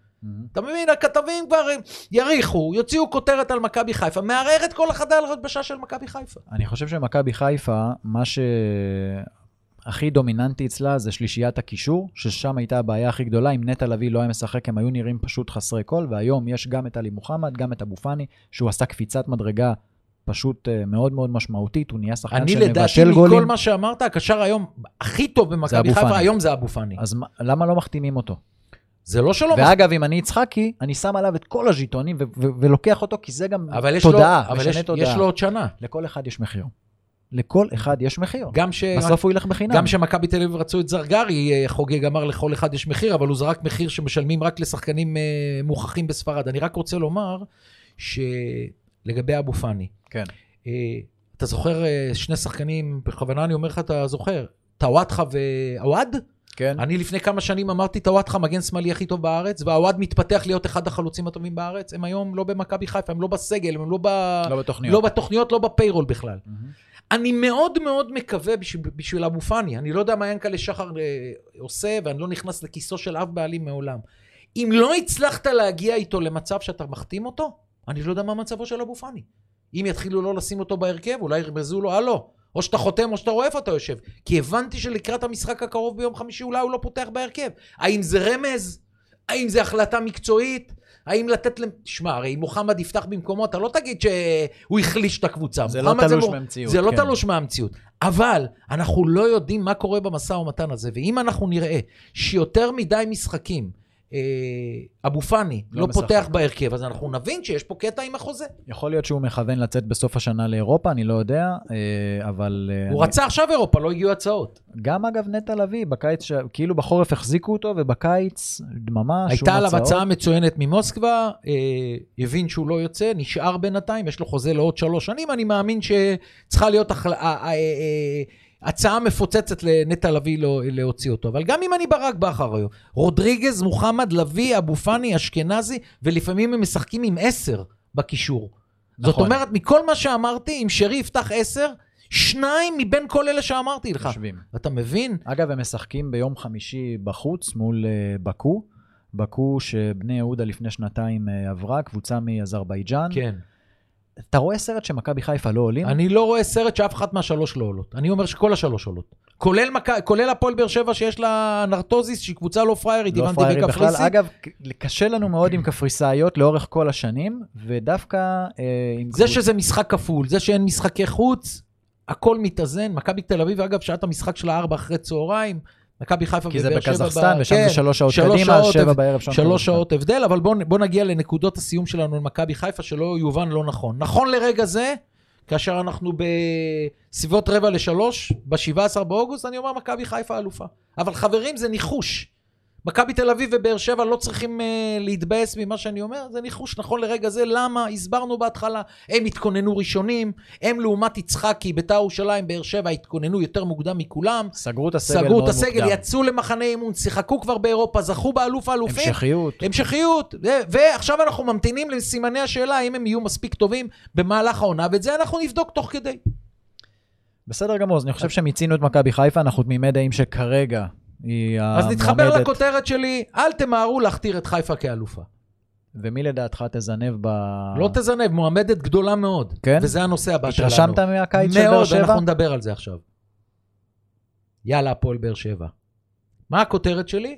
אתה מבין? הכתבים כבר יריחו, יוציאו כותרת על מכבי חיפה, מערער את כל החדר הלבשה של מכבי חיפה. אני חושב שמכבי חיפה, מה שהכי דומיננטי אצלה זה שלישיית הקישור, ששם הייתה הבעיה הכי גדולה. אם נטע לביא לא היה משחק, הם היו נראים פשוט חסרי קול, והיום יש גם את עלי מוחמד, גם את אבו פאני, שהוא עשה קפיצת מדרגה פשוט אה, מאוד מאוד משמעותית, הוא נהיה שחקן אני לדעתי, שמבשל מכל גולים. מה שאמרת, הקשר היום הכי טוב במכבי חיפה. היום זה אבו פאני. אז מה- למה לא מחתימים אותו? זה לא שלא... ואגב, אם אני יצחקי, אני שם עליו את כל הז'יטונים ו- ו- ולוקח אותו, כי זה גם אבל יש תודעה, לו, אבל משנה יש, תודעה. יש לו עוד שנה. לכל אחד יש מחיר. לכל אחד יש מחיר. גם ש... בסוף הוא ילך בחינם. גם כשמכבי תל אביב רצו את זרגרי, אה, חוגג אמר לכל אחד יש מחיר, אבל הוא זרק מחיר שמשלמים רק לשחקנים אה, מוכחים בספרד. אני רק רוצה לומר שלגבי אבו פאני, כן. אה, אתה זוכר שני שחקנים, בכוונה אני אומר לך, אתה זוכר, טוואטחה ועווד? כן. אני לפני כמה שנים אמרתי, טוואטחה מגן שמאלי הכי טוב בארץ, והעווד מתפתח להיות אחד החלוצים הטובים בארץ. הם היום לא במכבי חיפה, הם לא בסגל, הם לא, ב... לא בתוכניות. לא בתוכניות, לא בפיירול בכלל. מהמם. אני מאוד מאוד מקווה בשביל, בשביל אבו פאני, אני לא יודע מה ינקלה שחר אה, עושה, ואני לא נכנס לכיסו של אף בעלים מעולם. אם לא הצלחת להגיע איתו למצב שאתה מחתים אותו, אני לא יודע מה מצבו של אבו פאני. אם יתחילו לא לשים אותו בהרכב, אולי ירמזו לו, הלו, או שאתה חותם או שאתה רואה איפה אתה יושב. כי הבנתי שלקראת המשחק הקרוב ביום חמישי אולי הוא לא פותח בהרכב. האם זה רמז? האם זה החלטה מקצועית? האם לתת להם... שמע, הרי אם מוחמד יפתח במקומו, אתה לא תגיד שהוא החליש את הקבוצה. זה לא תלוש מור- מהמציאות, זה לא כן. תלוש מהמציאות. אבל אנחנו לא יודעים מה קורה במשא ומתן הזה, ואם אנחנו נראה שיותר מדי משחקים, אבו פאני לא לא. פותח בהרכב, אז אנחנו נבין שיש פה קטע עם החוזה. יכול להיות שהוא מכוון לצאת בסוף השנה לאירופה, אני לא יודע, אה, אבל... אה, הוא אני- רצה עכשיו אירופה, לא הגיעו הצעות. גם אגב נטע לביא, בקיץ, ש- כאילו בחורף החזיקו אותו, ובקיץ דממה, שום הייתה עליו הצעות. הצעה מצוינת ממוסקבה, אה, הבין שהוא לא יוצא, נשאר בינתיים, יש לו חוזה לעוד שלוש שנים, אני מאמין שצריכה להיות החל... הצעה מפוצצת לנטע לביא לא, להוציא אותו. אבל גם אם אני ברק בכר היום, רודריגז, מוחמד, לביא, אבו פאני, אשכנזי, ולפעמים הם משחקים עם עשר בקישור. זאת נכון. אומרת, מכל מה שאמרתי, אם שרי יפתח עשר, שניים מבין כל אלה שאמרתי לך. יושבים. אתה מבין? אגב, הם משחקים ביום חמישי בחוץ מול אה, באקו. באקו שבני יהודה לפני שנתיים אה, עברה, קבוצה מאזרבייג'אן. כן. אתה רואה סרט שמכבי חיפה לא עולים? אני לא רואה סרט שאף אחת מהשלוש לא עולות. אני אומר שכל השלוש עולות. כולל, מק... כולל הפועל באר שבע שיש לה נרטוזיס, שהיא קבוצה לא פריירית, לא הבנתי פראיירית בכלל. אגב, קשה לנו מאוד עם קפריסאיות לאורך כל השנים, ודווקא אה, עם... זה קבוצ- שזה משחק כפול, זה שאין משחקי חוץ, הכל מתאזן. מכבי תל אביב, אגב, שעת המשחק שלה ארבע אחרי צהריים, מכבי חיפה כי זה ובאר שבע... בקזחסטן, ב- ושם כן, זה שלוש שעות שלוש קדימה, שעות, שבע בערב שם. שלוש. שעות הבדל, אבל בואו בוא נגיע לנקודות הסיום שלנו למכבי חיפה, שלא יובן לא נכון. נכון לרגע זה, כאשר אנחנו בסביבות רבע לשלוש, ב-17 באוגוסט, אני אומר מכבי חיפה אלופה. אבל חברים, זה ניחוש. מכבי תל אביב ובאר שבע לא צריכים uh, להתבאס ממה שאני אומר, זה ניחוש נכון לרגע זה. למה? הסברנו בהתחלה. הם התכוננו ראשונים, הם לעומת יצחקי, בית"ר ירושלים, באר שבע, התכוננו יותר מוקדם מכולם. סגרו את הסגל סגרו מאוד את הסגל, מוקדם. יצאו למחנה אימון, שיחקו כבר באירופה, זכו באלוף האלופים. המשכיות. המשכיות, ו- ועכשיו אנחנו ממתינים לסימני השאלה האם הם יהיו מספיק טובים במהלך העונה, ואת זה אנחנו נבדוק תוך כדי. בסדר גמור, אז אני חושב שמיצינו את מכבי חיפה, אנחנו תמימי דעים שכרגע היא אז נתחבר המועמדת. לכותרת שלי, אל תמהרו להכתיר את חיפה כאלופה. ומי לדעתך תזנב ב... לא תזנב, מועמדת גדולה מאוד. כן? וזה הנושא הבא שלנו. התרשמת מהקיץ של באר מאוד, שבע? אנחנו נדבר על זה עכשיו. יאללה, הפועל באר שבע. מה הכותרת שלי?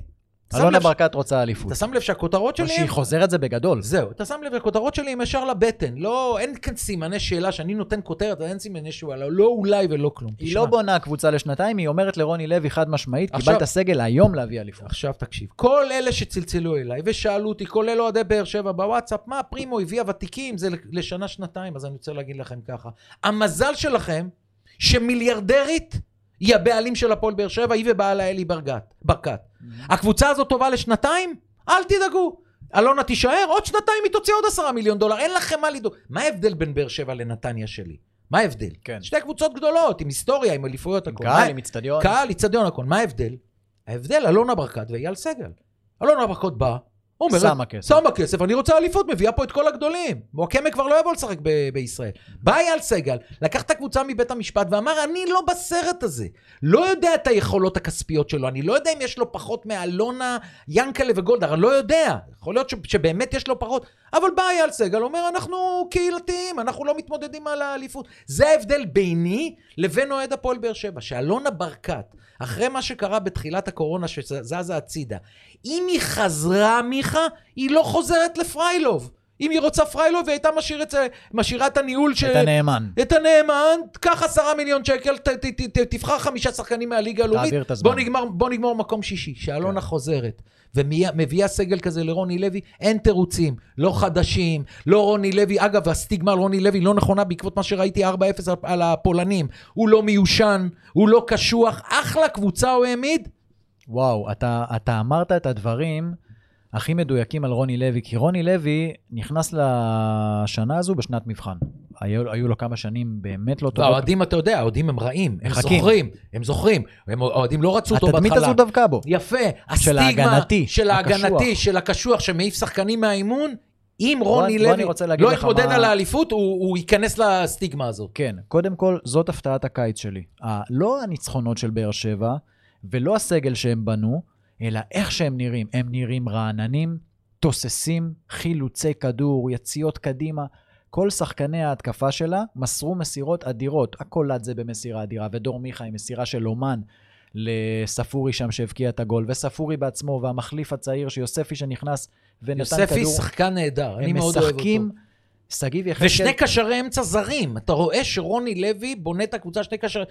אלונה ברקת רוצה אליפות. אתה שם לב שהכותרות או שלי... שהיא הם- חוזרת זה בגדול. זהו, אתה שם לב, הכותרות שלי הם ישר לבטן. לא, אין כאן סימני שאלה שאני נותן כותרת, אין סימני שאלה, לא אולי ולא כלום. היא תשמע. לא בונה קבוצה לשנתיים, היא אומרת לרוני לוי חד משמעית, עכשיו- קיבלת סגל היום להביא אליפות. עכשיו תקשיב, כל אלה שצלצלו אליי ושאלו אותי, כולל אוהדי באר שבע בוואטסאפ, מה פרימו הביאה ותיקים, זה לשנה-שנתיים, אז אני רוצה להגיד לכם ככה. המזל שלכם, שמיליארדרית היא הבעלים של הפועל באר שבע, היא ובעלה אלי ברקת. ברקת. הקבוצה הזאת טובה לשנתיים? אל תדאגו. אלונה תישאר, עוד שנתיים היא תוציא עוד עשרה מיליון דולר, אין לכם מה לדאוג. מה ההבדל בין באר שבע לנתניה שלי? מה ההבדל? כן. שתי קבוצות גדולות, עם היסטוריה, עם אליפויות, הכל. קהל, עם איצטדיון. קהל, איצטדיון, הכל. מה ההבדל? ההבדל, אלונה ברקת ואייל סגל. אלונה ברקת באה, אומרת, שמה כסף. שמה כסף, אני רוצה אליפות, מביאה פה את כל הגדולים. וואקמה כבר לא יבוא לשחק ב- בישראל. בא אייל סגל, לקח את הקבוצה מבית המשפט ואמר, אני לא בסרט הזה. לא יודע את היכולות הכספיות שלו, אני לא יודע אם יש לו פחות מאלונה, ינקלה וגולדהר, אני לא יודע. יכול להיות ש- שבאמת יש לו פחות, אבל בא אייל סגל, אומר, אנחנו קהילתיים, אנחנו לא מתמודדים על האליפות. זה ההבדל ביני לבין אוהד הפועל באר שבע, שאלונה ברקת, אחרי מה שקרה בתחילת הקורונה שזזה הצידה, אם היא חזרה, מיכה, היא לא חוזרת לפריילוב. אם היא רוצה פריילוב, היא הייתה משאיר את זה, משאירה את הניהול של... את הנאמן. את הנאמן, קח עשרה מיליון שקל, ת, ת, ת, ת, תבחר חמישה שחקנים מהליגה הלאומית, תעביר את הזמן. בוא נגמר, בוא נגמור מקום שישי, שאלונה כן. חוזרת. ומביאה סגל כזה לרוני לוי, אין תירוצים, לא חדשים, לא רוני לוי, אגב, הסטיגמה על רוני לוי לא נכונה בעקבות מה שראיתי 4-0 על, הפולנים. הוא לא מיושן, הוא לא קשוח, אחלה קבוצה הוא העמיד. וואו, אתה, אתה אמרת את הדברים הכי מדויקים על רוני לוי, כי רוני לוי נכנס לשנה הזו בשנת מבחן. היו, היו לו כמה שנים באמת לא טובות. האוהדים, אתה יודע, האוהדים הם רעים, הם מחכים. זוכרים, הם זוכרים. הם- האוהדים לא רצו אותו התדמית בהתחלה. הזו דווקא בו. יפה, הסטיגמה ההגנתי, של ההגנתי. של הקשוח, שמעיף שחקנים מהאימון, אם רוני לוי לא יתמודד מה- על האליפות, הוא הוא ייכנס לסטיגמה הזאת. כן, קודם כל, זאת הפתעת הקיץ שלי. ה- לא הניצחונות של באר שבע, ולא הסגל שהם בנו, אלא איך שהם נראים. הם נראים רעננים, תוססים, חילוצי כדור, יציאות קדימה. כל שחקני ההתקפה שלה מסרו מסירות אדירות. הקולט זה במסירה אדירה, ודור מיכה עם מסירה של אומן לספורי שם שהבקיע את הגול, וספורי בעצמו, והמחליף הצעיר שיוספי שנכנס ונתן יוספי כדור. שחקן נהדר, אני מאוד אוהב אותו. משחקים, שגיב יחזקאל... ושני קשרי אמצע זרים. אתה רואה שרוני לוי בונה את הקבוצה, שני קשרי...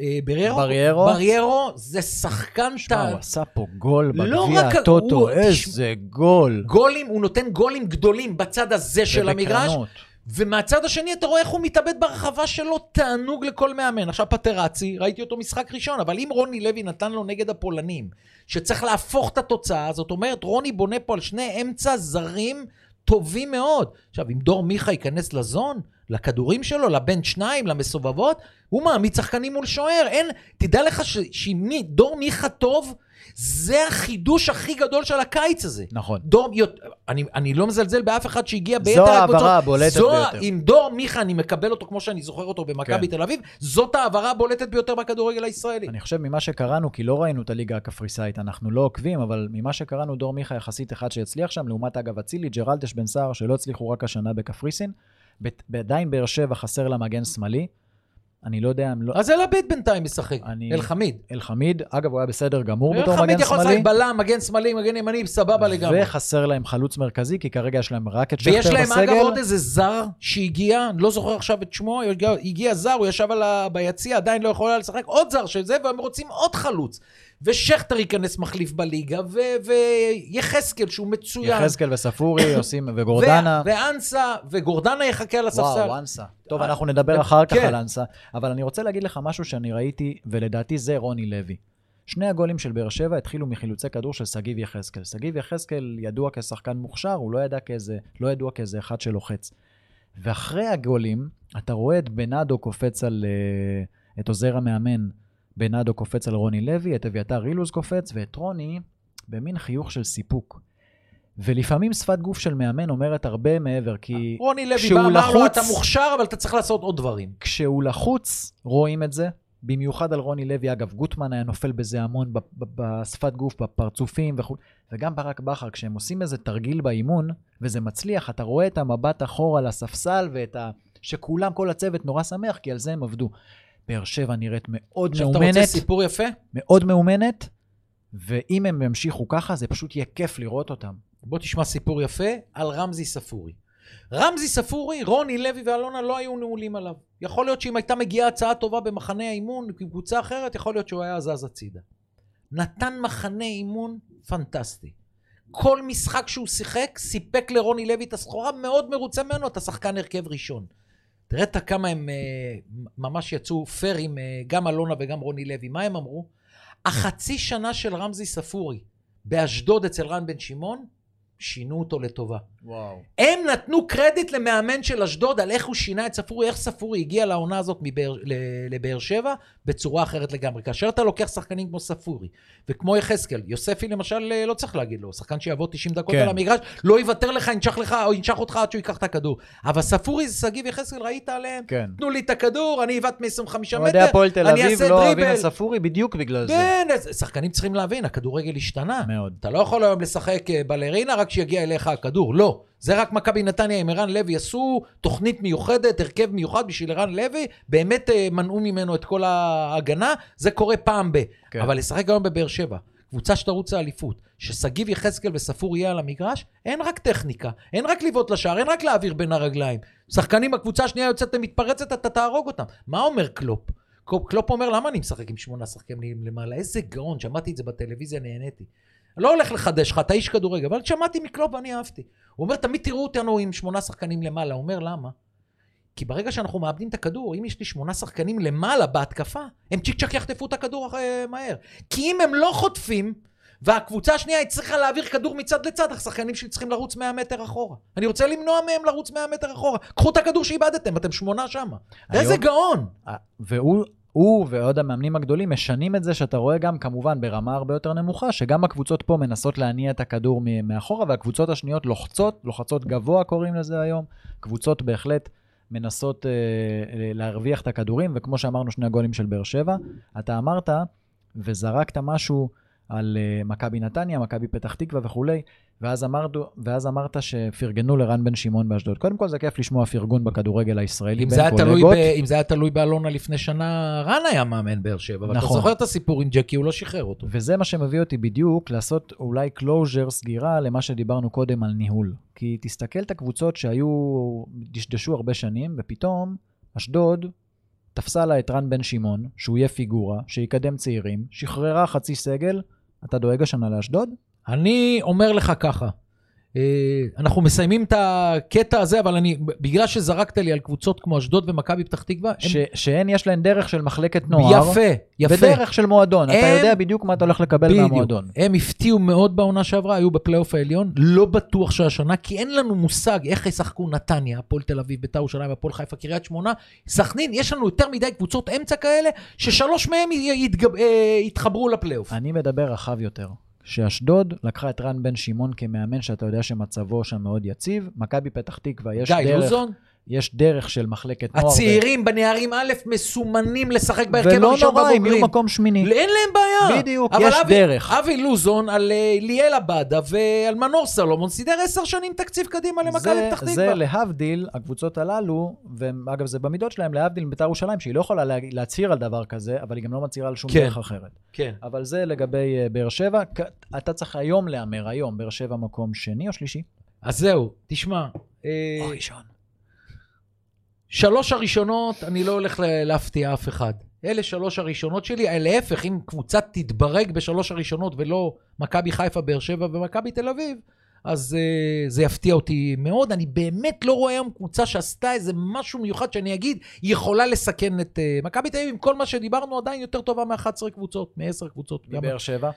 אה, בריירו? בריירו? בריירו זה שחקן... שמע, טע- הוא עשה פה גול לא בגביע הטוטו, איזה גול. גולים, הוא נותן גולים גדולים בצד הזה של המגרש, ובקרנות. ומהצד השני אתה רואה איך הוא מתאבד ברחבה שלו, תענוג לכל מאמן. עכשיו פטרצי, ראיתי אותו משחק ראשון, אבל אם רוני לוי נתן לו נגד הפולנים, שצריך להפוך את התוצאה, זאת אומרת, רוני בונה פה על שני אמצע זרים טובים מאוד. עכשיו, אם דור מיכה ייכנס לזון, לכדורים שלו, לבין שניים, למסובבות, הוא מעמיד שחקנים מול שוער. אין, תדע לך שאם דור מיכה טוב, זה החידוש הכי גדול של הקיץ הזה. נכון. דור, אני, אני לא מזלזל באף אחד שהגיע זו ביתר הקבוצות. ההעברה הבולטת זו, ביותר. עם דור מיכה, אני מקבל אותו כמו שאני זוכר אותו במכבי כן. תל אביב, זאת ההעברה הבולטת ביותר בכדורגל הישראלי. אני חושב ממה שקראנו, כי לא ראינו את הליגה הקפריסאית, אנחנו לא עוקבים, אבל ממה שקראנו, דור מיכה יחסית אחד שהצליח שם, לעומת אגב אצילי, ג'רלדש בן סער, שלא הצליחו רק השנה בקפריסין. עדיין באר שבע חסר לה מגן שמאלי. אני לא יודע אם לא... אז אלעביד בינתיים משחק, אני- אלחמיד. אלחמיד, אגב, הוא היה בסדר גמור בתור אלחמיד מגן יכול שמאלי. לשחק בלם, מגן שמאלי, מגן ימני, סבבה לגמרי. וחסר להם חלוץ מרכזי, כי כרגע יש להם רק את ויש שכטר להם אגב בסגל. עוד איזה זר שהגיע, אני לא זוכר עכשיו את שמו, הגיע, זר, הוא ישב ה... ביציע, עדיין לא יכול היה לשחק, עוד זר של זה, והם רוצים עוד חלוץ. ושכטר ייכנס מחליף בליגה. ויחזקאל שהוא מצוין. יחזקאל וספורי [coughs] עושים, וגורדנה. ואנסה, וגורדנה יחכה על הספסל. וואו, אנסה. טוב, אה, אנחנו נדבר אחר כך כן. על אנסה, אבל אני רוצה להגיד לך משהו שאני ראיתי, ולדעתי זה רוני לוי. שני הגולים של באר שבע התחילו מחילוצי כדור של שגיב יחזקאל. שגיב יחזקאל ידוע כשחקן מוכשר, הוא לא, ידע כאיזה, לא ידוע כאיזה אחד שלוחץ. ואחרי הגולים, אתה רואה את בנאדו קופץ על... אה, את עוזר המאמן, בנאדו קופץ על רוני לוי, את אביתר אילוז קופץ, ואת רוני במין חיוך של סיפוק. ולפעמים שפת גוף של מאמן אומרת הרבה מעבר, כי רוני לוי בא, אמר לו, אתה מוכשר, אבל אתה צריך לעשות עוד דברים. כשהוא לחוץ, רואים את זה. במיוחד על רוני לוי, אגב, גוטמן היה נופל בזה המון בשפת גוף, בפרצופים וכו', וגם ברק בכר, כשהם עושים איזה תרגיל באימון, וזה מצליח, אתה רואה את המבט אחורה לספסל, ואת ה... שכולם, כל הצוות נורא שמח, כי על זה הם עבדו. באר שבע נראית מאוד עכשיו, אתה מאומנת, רוצה סיפור יפה? מאוד מאומנת, ואם הם ימשיכו ככה, זה פשוט יהיה כיף לראות אותם. בוא תשמע סיפור יפה על רמזי ספורי. רמזי ספורי, רוני לוי ואלונה לא היו נעולים עליו. יכול להיות שאם הייתה מגיעה הצעה טובה במחנה האימון קבוצה אחרת, יכול להיות שהוא היה זז הצידה. נתן מחנה אימון פנטסטי. כל משחק שהוא שיחק, סיפק לרוני לוי את הסחורה, מאוד מרוצה ממנו, אתה שחקן הרכב ראשון. תראה כמה הם אה, ממש יצאו פייר עם אה, גם אלונה וגם רוני לוי. מה הם אמרו? החצי שנה של רמזי ספורי באשדוד אצל רן בן שמעון, שינו אותו לטובה. וואו. הם נתנו קרדיט למאמן של אשדוד על איך הוא שינה את ספורי, איך ספורי הגיע לעונה הזאת מבאר, לבאר שבע בצורה אחרת לגמרי. כאשר אתה לוקח שחקנים כמו ספורי וכמו יחזקאל, יוספי למשל, אה, לא צריך להגיד לו, שחקן שיעבוד 90 דקות כן. על המגרש, לא יוותר לך, ינשך לך או ינשך אותך עד שהוא ייקח את הכדור. אבל ספורי, שגיב יחזקאל, ראית עליהם? כן. תנו לי את הכדור, אני עיוות מ-25 מטר, אוהדי הפועל תל אני אביב אעשה לא אוהבים דריבל. את ספורי בדיוק בגלל זה. כן, אז שחקנים צריכים להבין, הכדורגל השתנה. מאוד. אתה לא יכול היום לשחק אה, בלרינה רק כשיגיע אליך הכדור, לא. זה רק מכבי נתניה עם ערן לוי עשו תוכנית מיוחדת, הרכב מיוחד בשביל ערן לוי, באמת אה, מנעו ממנו את כל ההגנה, זה קורה פעם ב... כן. אבל לשחק היום בבאר שבע, קבוצה שתרוץ לאליפות, ששגיב יחזקאל וספור יהיה על המגרש, אין רק טכניקה, אין רק לבעוט לשער, אין רק להעביר בין הרגליים. שחקנים בקבוצה השנייה יוצאת ומתפרצת, אתה תהרוג אותם. מה אומר קלופ? קלופ קלופ אומר, למה אני משחק עם שמונה שחקנים למעלה? איזה גאון, שמעתי את זה בטלוויזיה, נהניתי. לא הולך לחדש לך, אתה איש כדורגל, אבל שמעתי מקלופ ואני אהבתי. הוא אומר, תמיד תראו אותנו עם שמונה שחקנים למעלה. הוא אומר, למה? כי ברגע שאנחנו מאבדים את הכדור, אם יש לי שמונה שחקנים למעלה בהתקפה, הם צ'יק צ'אק יחטפו את הכדור אה, מהר. כי אם הם לא חוטפים, והקבוצה השנייה היא צריכה להעביר כדור מצד לצד, השחקנים שלי צריכים לרוץ 100 מטר אחורה. אני רוצה למנוע מהם לרוץ 100 מטר אחורה. קחו את הכדור שאיבדתם, אתם שמונה שמה. איזה גאון! אה, והוא הוא ועוד המאמנים הגדולים משנים את זה שאתה רואה גם כמובן ברמה הרבה יותר נמוכה, שגם הקבוצות פה מנסות להניע את הכדור מאחורה, והקבוצות השניות לוחצות, לוחצות גבוה קוראים לזה היום. קבוצות בהחלט מנסות אה, אה, להרוויח את הכדורים, וכמו שאמרנו, שני הגולים של באר שבע, אתה אמרת וזרקת משהו על אה, מכבי נתניה, מכבי פתח תקווה וכולי, ואז אמרת, ואז אמרת שפרגנו לרן בן שמעון באשדוד. קודם כל, זה כיף לשמוע פרגון בכדורגל הישראלי אם בין זה, קולגות. ב, אם זה היה תלוי באלונה לפני שנה, רן היה מאמן באר שבע. אבל אתה נכון. זוכר את הסיפור עם ג'קי, הוא לא שחרר אותו. וזה מה שמביא אותי בדיוק לעשות אולי closure, סגירה למה שדיברנו קודם על ניהול. כי תסתכל את הקבוצות שהיו, דשדשו הרבה שנים, ופתאום אשדוד תפסה לה את רן בן שמעון, שהוא יהיה פיגורה, שיקדם צעירים, שחררה חצי סגל. אתה דואג השנה לאשדוד? אני אומר לך ככה, אנחנו מסיימים את הקטע הזה, אבל אני, בגלל שזרקת לי על קבוצות כמו אשדוד ומכבי פתח תקווה, הם ש- שהן יש להן דרך של מחלקת נוער, יפה, יפה. ודרך של מועדון. אתה הם- יודע בדיוק מה אתה הולך לקבל בדיוק. מהמועדון. הם הפתיעו מאוד בעונה שעברה, היו בפלייאוף העליון, לא בטוח שהשנה, כי אין לנו מושג איך ישחקו נתניה, הפועל תל אביב, בית"ר ירושלים, הפועל חיפה, קריית שמונה, סכנין, יש לנו יותר מדי קבוצות אמצע כאלה, ששלוש מהם יתגב, אה, יתחברו לפלייאוף. אני מדבר רחב יותר. שאשדוד לקחה את רן בן שמעון כמאמן שאתה יודע שמצבו שם מאוד יציב. מכבי פתח תקווה, יש גיא דרך, לוזון, יש דרך של מחלקת נוער. הצעירים בנערים א' מסומנים לשחק ו... בהרכב ולא הראשון נורא, הם יהיו בבוגרים. מקום שמיני. אין להם בעיה. בדיוק, יש אבי, דרך. אבי לוזון על אה, ליאל עבדה ועל מנור סלומון סידר עשר שנים תקציב קדימה למכבי פתח תקווה. זה להבדיל, הקבוצות הללו, ואגב זה במידות שלהם, להבדיל מבית"ר ירושלים, שהיא לא יכולה לה, להצהיר על דבר כזה, אבל היא גם לא מצהירה על שום כן. דרך אחרת. כן. אבל זה לגבי uh, באר שבע. אתה צריך היום להמר, היום, באר שבע מקום שני או שלישי? אז זהו, תשמע. אה, או ראשון. שלוש הראשונות, אני לא הולך להפתיע אף אחד. אלה שלוש הראשונות שלי, אה, להפך, אם קבוצה תתברג בשלוש הראשונות ולא מכבי חיפה, באר שבע ומכבי תל אביב, אז uh, זה יפתיע אותי מאוד. אני באמת לא רואה היום קבוצה שעשתה איזה משהו מיוחד שאני אגיד, היא יכולה לסכן את uh, מכבי תל אביב, עם כל מה שדיברנו, עדיין יותר טובה מ-11 קבוצות, מ-10 קבוצות. מבאר שבע?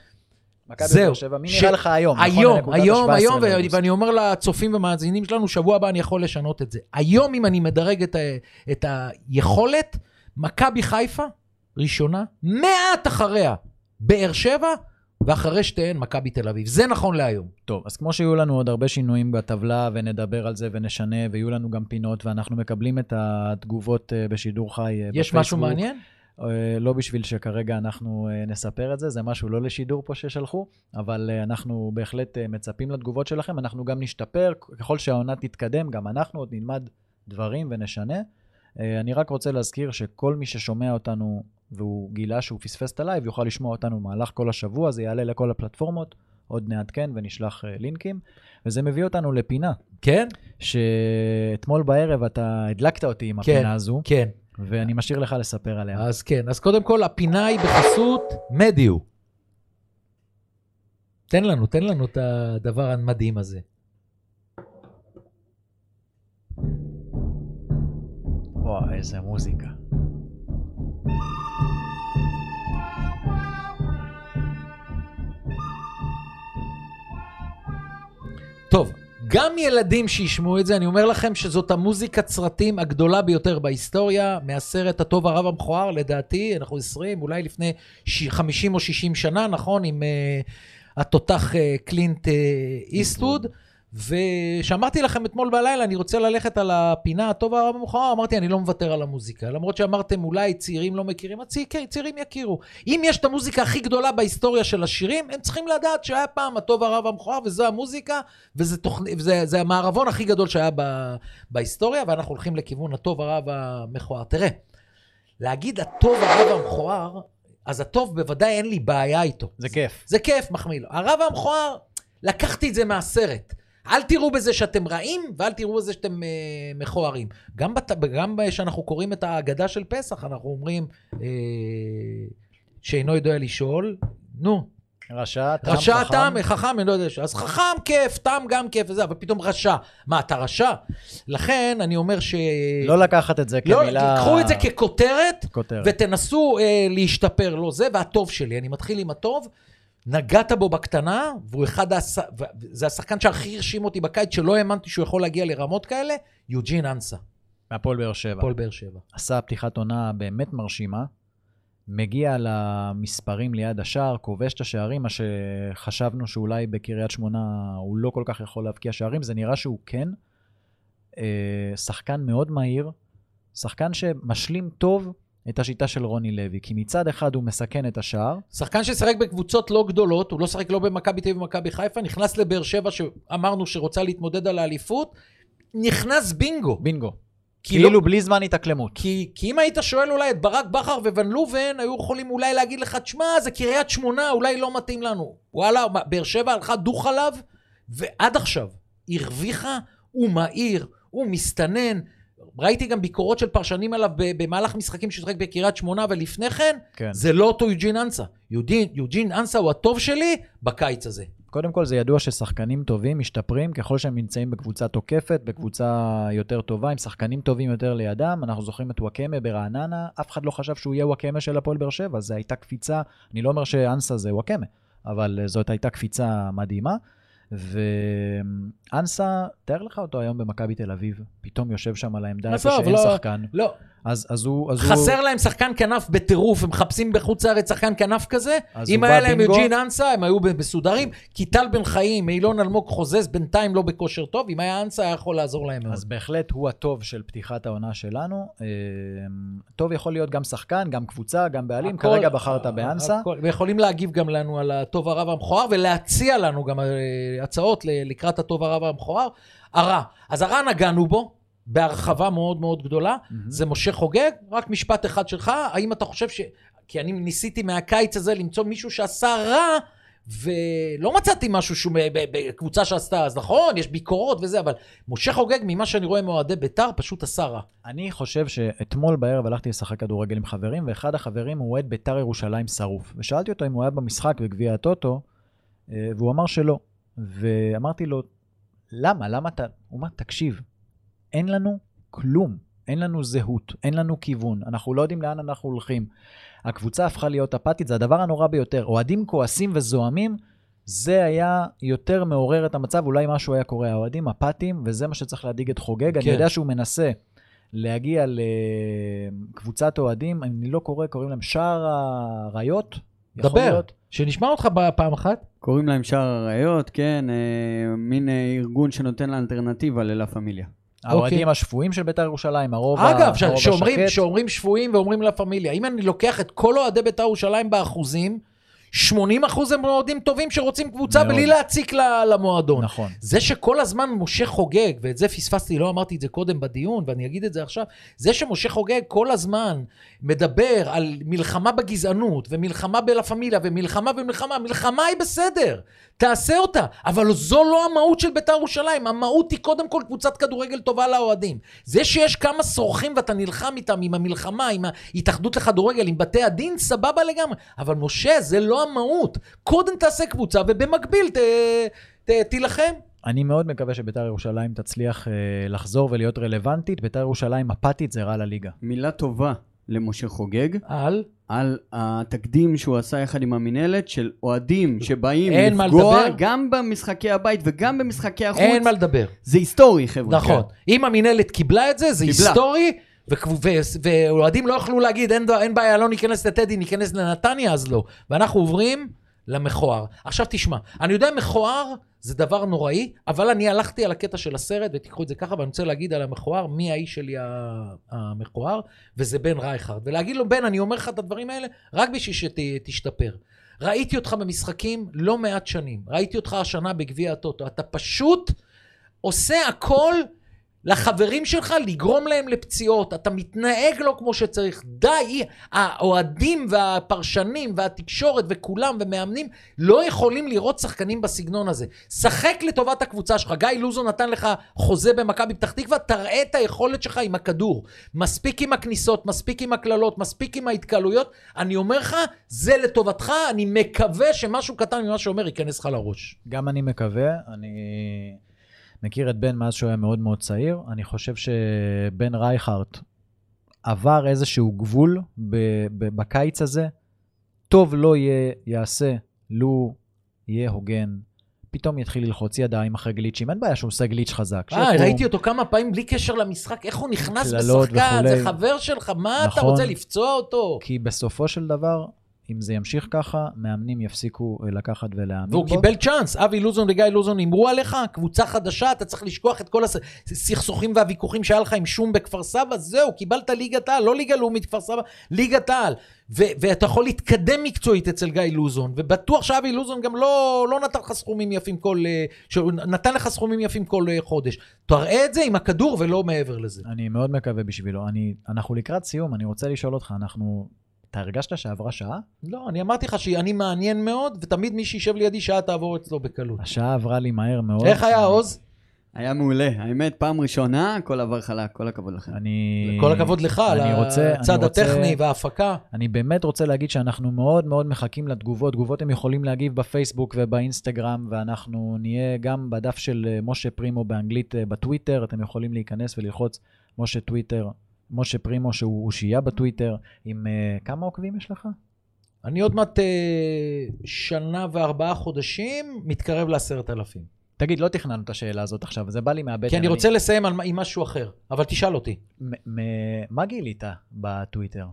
מכבי זהו. באר שבע, מי ש- נראה לך היום? נכון היום, לנקודת היום, ה-17 היום, ו-? ואני אומר לצופים ומאזינים שלנו, שבוע הבא אני יכול לשנות את זה. היום, אם אני מדרג את, ה- את היכולת, מכבי חיפה, ראשונה, מעט אחריה, באר שבע, ואחרי שתיהן, מכבי תל אביב. זה נכון להיום. טוב, אז כמו שיהיו לנו עוד הרבה שינויים בטבלה, ונדבר על זה ונשנה, ויהיו לנו גם פינות, ואנחנו מקבלים את התגובות אה, בשידור חי אה, יש משהו בפייסבוק. מעניין? אה, לא בשביל שכרגע אנחנו אה, נספר את זה, זה משהו לא לשידור פה ששלחו, אבל אה, אנחנו בהחלט מצפים לתגובות שלכם, אנחנו גם נשתפר, ככל שהעונה תתקדם, גם אנחנו עוד נלמד דברים ונשנה. אני רק רוצה להזכיר שכל מי ששומע אותנו והוא גילה שהוא פספס את ה live, יוכל לשמוע אותנו במהלך כל השבוע, זה יעלה לכל הפלטפורמות, עוד נעדכן ונשלח לינקים, וזה מביא אותנו לפינה, כן? שאתמול בערב אתה הדלקת אותי עם כן. הפינה הזו, כן. ואני משאיר לך לספר עליה. אז כן. אז קודם כל, הפינה היא בחסות מדיו. תן לנו, תן לנו את הדבר המדהים הזה. וואו, איזה מוזיקה. גם ילדים שישמעו את זה, אני אומר לכם שזאת המוזיקת סרטים הגדולה ביותר בהיסטוריה, מהסרט הטוב הרב המכוער, לדעתי, אנחנו 20, אולי לפני ש- 50 או 60 שנה, נכון? עם uh, התותח uh, קלינט uh, איסטווד. ושאמרתי לכם אתמול בלילה, אני רוצה ללכת על הפינה הטוב הרב המכוער, אמרתי, אני לא מוותר על המוזיקה. למרות שאמרתם, אולי צעירים לא מכירים, הצי- כן, צעירים יכירו. אם יש את המוזיקה הכי גדולה בהיסטוריה של השירים, הם צריכים לדעת שהיה פעם הטוב הרב המכוער, וזו המוזיקה, וזה, תוכנ... וזה זה המערבון הכי גדול שהיה ב... בהיסטוריה, ואנחנו הולכים לכיוון הטוב הרב המכוער. תראה, להגיד הטוב הרב המכוער, אז הטוב בוודאי אין לי בעיה איתו. זה כיף. זה כיף, מחמיא לו. הרב המכוער, לקחתי את זה מהסרט. אל תראו בזה שאתם רעים, ואל תראו בזה שאתם אה, מכוערים. גם, בת... גם כשאנחנו קוראים את ההגדה של פסח, אנחנו אומרים אה, שאינו יודע לשאול, נו, רשע, תם, רשע חכם. תם, חכם, אני לא יודע, אז חכם כיף, תם גם כיף וזה, אבל פתאום רשע. מה, אתה רשע? לכן אני אומר ש... לא לקחת את זה לא, כמילה... קחו את זה ככותרת, כותרת. ותנסו אה, להשתפר, לא זה, והטוב שלי. אני מתחיל עם הטוב. נגעת בו בקטנה, והוא אחד, הש... זה השחקן שהכי הרשים אותי בקיץ, שלא האמנתי שהוא יכול להגיע לרמות כאלה, יוג'ין אנסה, מהפועל באר שבע. הפועל באר שבע. עשה פתיחת עונה באמת מרשימה. מגיע למספרים ליד השער, כובש את השערים, מה שחשבנו שאולי בקריית שמונה הוא לא כל כך יכול להבקיע שערים, זה נראה שהוא כן. אה, שחקן מאוד מהיר, שחקן שמשלים טוב את השיטה של רוני לוי, כי מצד אחד הוא מסכן את השער, שחקן ששיחק בקבוצות לא גדולות, הוא לא שיחק לא במכבי תל אביב ומכבי חיפה, נכנס לבאר שבע שאמרנו שרוצה להתמודד על האליפות, נכנס בינגו. בינגו. כאילו לא- בלי זמן התאקלמות. כי, כי אם היית שואל אולי את ברק בכר וון לובן, היו יכולים אולי להגיד לך, תשמע, זה קריית שמונה, אולי לא מתאים לנו. וואלה, באר שבע הלכה דוך עליו, ועד עכשיו הרוויחה, הוא מהיר, הוא מסתנן. ראיתי גם ביקורות של פרשנים עליו במהלך משחקים ששיחק בקריית שמונה ולפני כן, כן. זה לא אותו יוג'ין אנסה. יוג'ין, יוג'ין אנסה הוא הטוב שלי בקיץ הזה. קודם כל, זה ידוע ששחקנים טובים משתפרים ככל שהם נמצאים בקבוצה תוקפת, בקבוצה יותר טובה, עם שחקנים טובים יותר לידם. אנחנו זוכרים את וואקמה ברעננה, אף אחד לא חשב שהוא יהיה וואקמה של הפועל באר שבע, זו הייתה קפיצה, אני לא אומר שאנסה זה וואקמה, אבל אה, זאת הייתה קפיצה מדהימה. ואנסה, תאר לך אותו היום במכבי תל אביב, פתאום יושב שם על העמדה איפה לא- שחקן. לא, אז, אז הוא... אז הוא... חסר להם שחקן כנף בטירוף, הם מחפשים בחוץ לארץ שחקן כנף כזה. אם הוא היה להם. יוג'ין אנסה, הם היו מסודרים. כי טל בן חיים, אילון אלמוג חוזז, בינתיים לא בכושר טוב. אם היה אנסה, היה יכול לעזור להם מאוד. אז בהחלט הוא הטוב של פתיחת העונה שלנו. אה, טוב יכול להיות גם שחקן, גם קבוצה, גם בעלים. הכל- כרגע בחרת באנסה. הכל- ויכולים להגיב גם לנו על הטוב הרע והמכוער, ולהציע לנו גם אה, הצעות לקראת הטוב הרע והמכוער. הרע. אז הרע נגענו בו. בהרחבה מאוד מאוד גדולה, מהמם. זה משה חוגג, רק משפט אחד שלך, האם אתה חושב ש... כי אני ניסיתי מהקיץ הזה למצוא מישהו שעשה רע, ולא מצאתי משהו שהוא בקבוצה שעשתה, אז נכון, יש ביקורות וזה, אבל משה חוגג, ממה שאני רואה מאוהדי בית"ר, פשוט עשה רע. אני חושב שאתמול בערב הלכתי לשחק כדורגל עם חברים, ואחד החברים הוא אוהד ביתר ירושלים שרוף. ושאלתי אותו אם הוא היה במשחק בגביע הטוטו, אה, והוא אמר שלא. ואמרתי לו, למה? למה אתה... הוא אמר, תקשיב, אין לנו כלום. אין לנו זהות, אין לנו כיוון, אנחנו לא יודעים לאן אנחנו הולכים. הקבוצה הפכה להיות אפתית, זה הדבר הנורא ביותר. אוהדים כועסים וזועמים, זה היה יותר מעורר את המצב, אולי משהו היה קורה. האוהדים אפתיים, וזה מה שצריך להדאיג את חוגג. כן. אני יודע שהוא מנסה להגיע לקבוצת אוהדים, אני לא קורא, קוראים להם שער האריות. דבר, להיות? שנשמע אותך פעם אחת. קוראים להם שער האריות, כן, אה, מין אה, ארגון שנותן לה אלטרנטיבה ללה פמיליה. האוהדים השפויים של בית"ר ירושלים, הרוב, אוקיי. אגב, השקט. שאומרים שפויים ואומרים לה פמיליה, אם אני לוקח את כל אוהדי בית"ר ירושלים באחוזים, 80 אחוז הם אוהדים טובים שרוצים קבוצה מאוד. בלי להציק למועדון. נכון. זה שכל הזמן משה חוגג, ואת זה פספסתי, לא אמרתי את זה קודם בדיון, ואני אגיד את זה עכשיו, זה שמשה חוגג כל הזמן מדבר על מלחמה בגזענות, ומלחמה בלה פמיליה, ומלחמה ומלחמה, מלחמה היא בסדר, תעשה אותה, אבל זו לא המהות של בית"ר ירושלים, המהות היא קודם כל קבוצת כדורגל טובה לאוהדים. זה שיש כמה שורכים ואתה נלחם איתם, עם המלחמה, עם ההתאחדות לכדורגל, עם בתי הדין, סבבה לגמרי, אבל משה, זה לא המהות. קודם תעשה קבוצה, ובמקביל ת, ת, תילחם. אני מאוד מקווה שביתר ירושלים תצליח אה, לחזור ולהיות רלוונטית. ביתר ירושלים אפתית זה רע לליגה. מילה טובה למשה חוגג, על? על התקדים שהוא עשה יחד עם המינהלת של אוהדים שבאים אין מה לפגוע לדבר. גם במשחקי הבית וגם במשחקי החוץ. אין מה לדבר. זה היסטורי, חבר'ה. נכון. אם המינהלת קיבלה את זה, זה קיבלה. היסטורי, ואוהדים לא יכלו להגיד, אין, אין בעיה, לא ניכנס לטדי, ניכנס לנתניה, אז לא. ואנחנו עוברים למכוער. עכשיו תשמע, אני יודע, מכוער זה דבר נוראי, אבל אני הלכתי על הקטע של הסרט, ותיקחו את זה ככה, ואני רוצה להגיד על המכוער, מי האיש שלי המכוער, וזה בן רייכרד. ולהגיד לו, בן, אני אומר לך את הדברים האלה, רק בשביל שתשתפר. ראיתי אותך במשחקים לא מעט שנים, ראיתי אותך השנה בגביע הטוטו, אתה פשוט עושה הכל לחברים שלך לגרום להם לפציעות, אתה מתנהג לא כמו שצריך. די, האוהדים והפרשנים והתקשורת וכולם ומאמנים לא יכולים לראות שחקנים בסגנון הזה. שחק לטובת הקבוצה שלך. גיא לוזון נתן לך חוזה במכבי פתח תקווה, תראה את היכולת שלך עם הכדור. מספיק עם הכניסות, מספיק עם הקללות, מספיק עם ההתקהלויות. אני אומר לך, זה לטובתך, אני מקווה שמשהו קטן ממה שאומר ייכנס לך לראש. גם אני מקווה, אני מכיר את בן מאז שהוא היה מאוד מאוד צעיר. אני חושב שבן רייכרט עבר איזשהו גבול ב- ב- בקיץ הזה. טוב לא יהיה, יעשה, לו יהיה הוגן. פתאום יתחיל ללחוץ ידיים אחרי גליצ'ים, אין בעיה שהוא עושה גליץ' חזק. אה, שפו- ראיתי אותו כמה פעמים בלי קשר למשחק, איך הוא נכנס בשחקן. זה חבר שלך, מה אתה נכון. רוצה לפצוע אותו? כי בסופו של דבר, אם זה ימשיך ככה, מאמנים יפסיקו אה, לקחת ולהאמין בו. והוא קיבל צ'אנס, אבי לוזון וגיא לוזון הימרו עליך, קבוצה חדשה, אתה צריך לשכוח את כל הסכסוכים והוויכוחים שהיה לך עם שום בכפר סבא, זהו, קיבלת ליגת העל, לא ליגה לאומית כפר סבא, ליגת העל. ו- ואתה יכול להתקדם מקצועית אצל גיא לוזון, ובטוח שאבי לוזון גם לא, לא נתן לך סכומים יפים כל... אה, נתן לך סכומים יפים כל אה, חודש. תראה את זה עם הכדור ולא מעבר לזה. אני מאוד מקווה בשבילו. אני, אנחנו לקראת סיום, אני רוצה לשאול אותך, אנחנו... אתה הרגשת שעברה שעה? לא, אני אמרתי לך שאני מעניין מאוד, ותמיד מי שישב לידי שעה תעבור אצלו בקלות. השעה עברה לי מהר מאוד. איך היה עוז? היה מעולה. האמת, פעם ראשונה, הכל עבר חלק, כל הכבוד לכם. אני... כל הכבוד לך על אני רוצה- הצד אני רוצה- הטכני וההפקה. אני באמת רוצה להגיד שאנחנו מאוד מאוד מחכים לתגובות. תגובות הם יכולים להגיב בפייסבוק ובאינסטגרם, ואנחנו נהיה גם בדף של אה, משה פרימו באנגלית אה, בטוויטר. אתם יכולים להיכנס וללחוץ משה טוויטר, משה פרימו שהוא אושייה בטוויטר. עם uh, כמה עוקבים יש לך? אני עוד מעט אה, שנה וארבעה חודשים מתקרב לעשרת אלפים. תגיד, לא תכננו את השאלה הזאת עכשיו, זה בא לי מהבטן. כי אני רוצה לסיים על, עם משהו אחר, אבל תשאל אותי. מה גילית בטוויטר?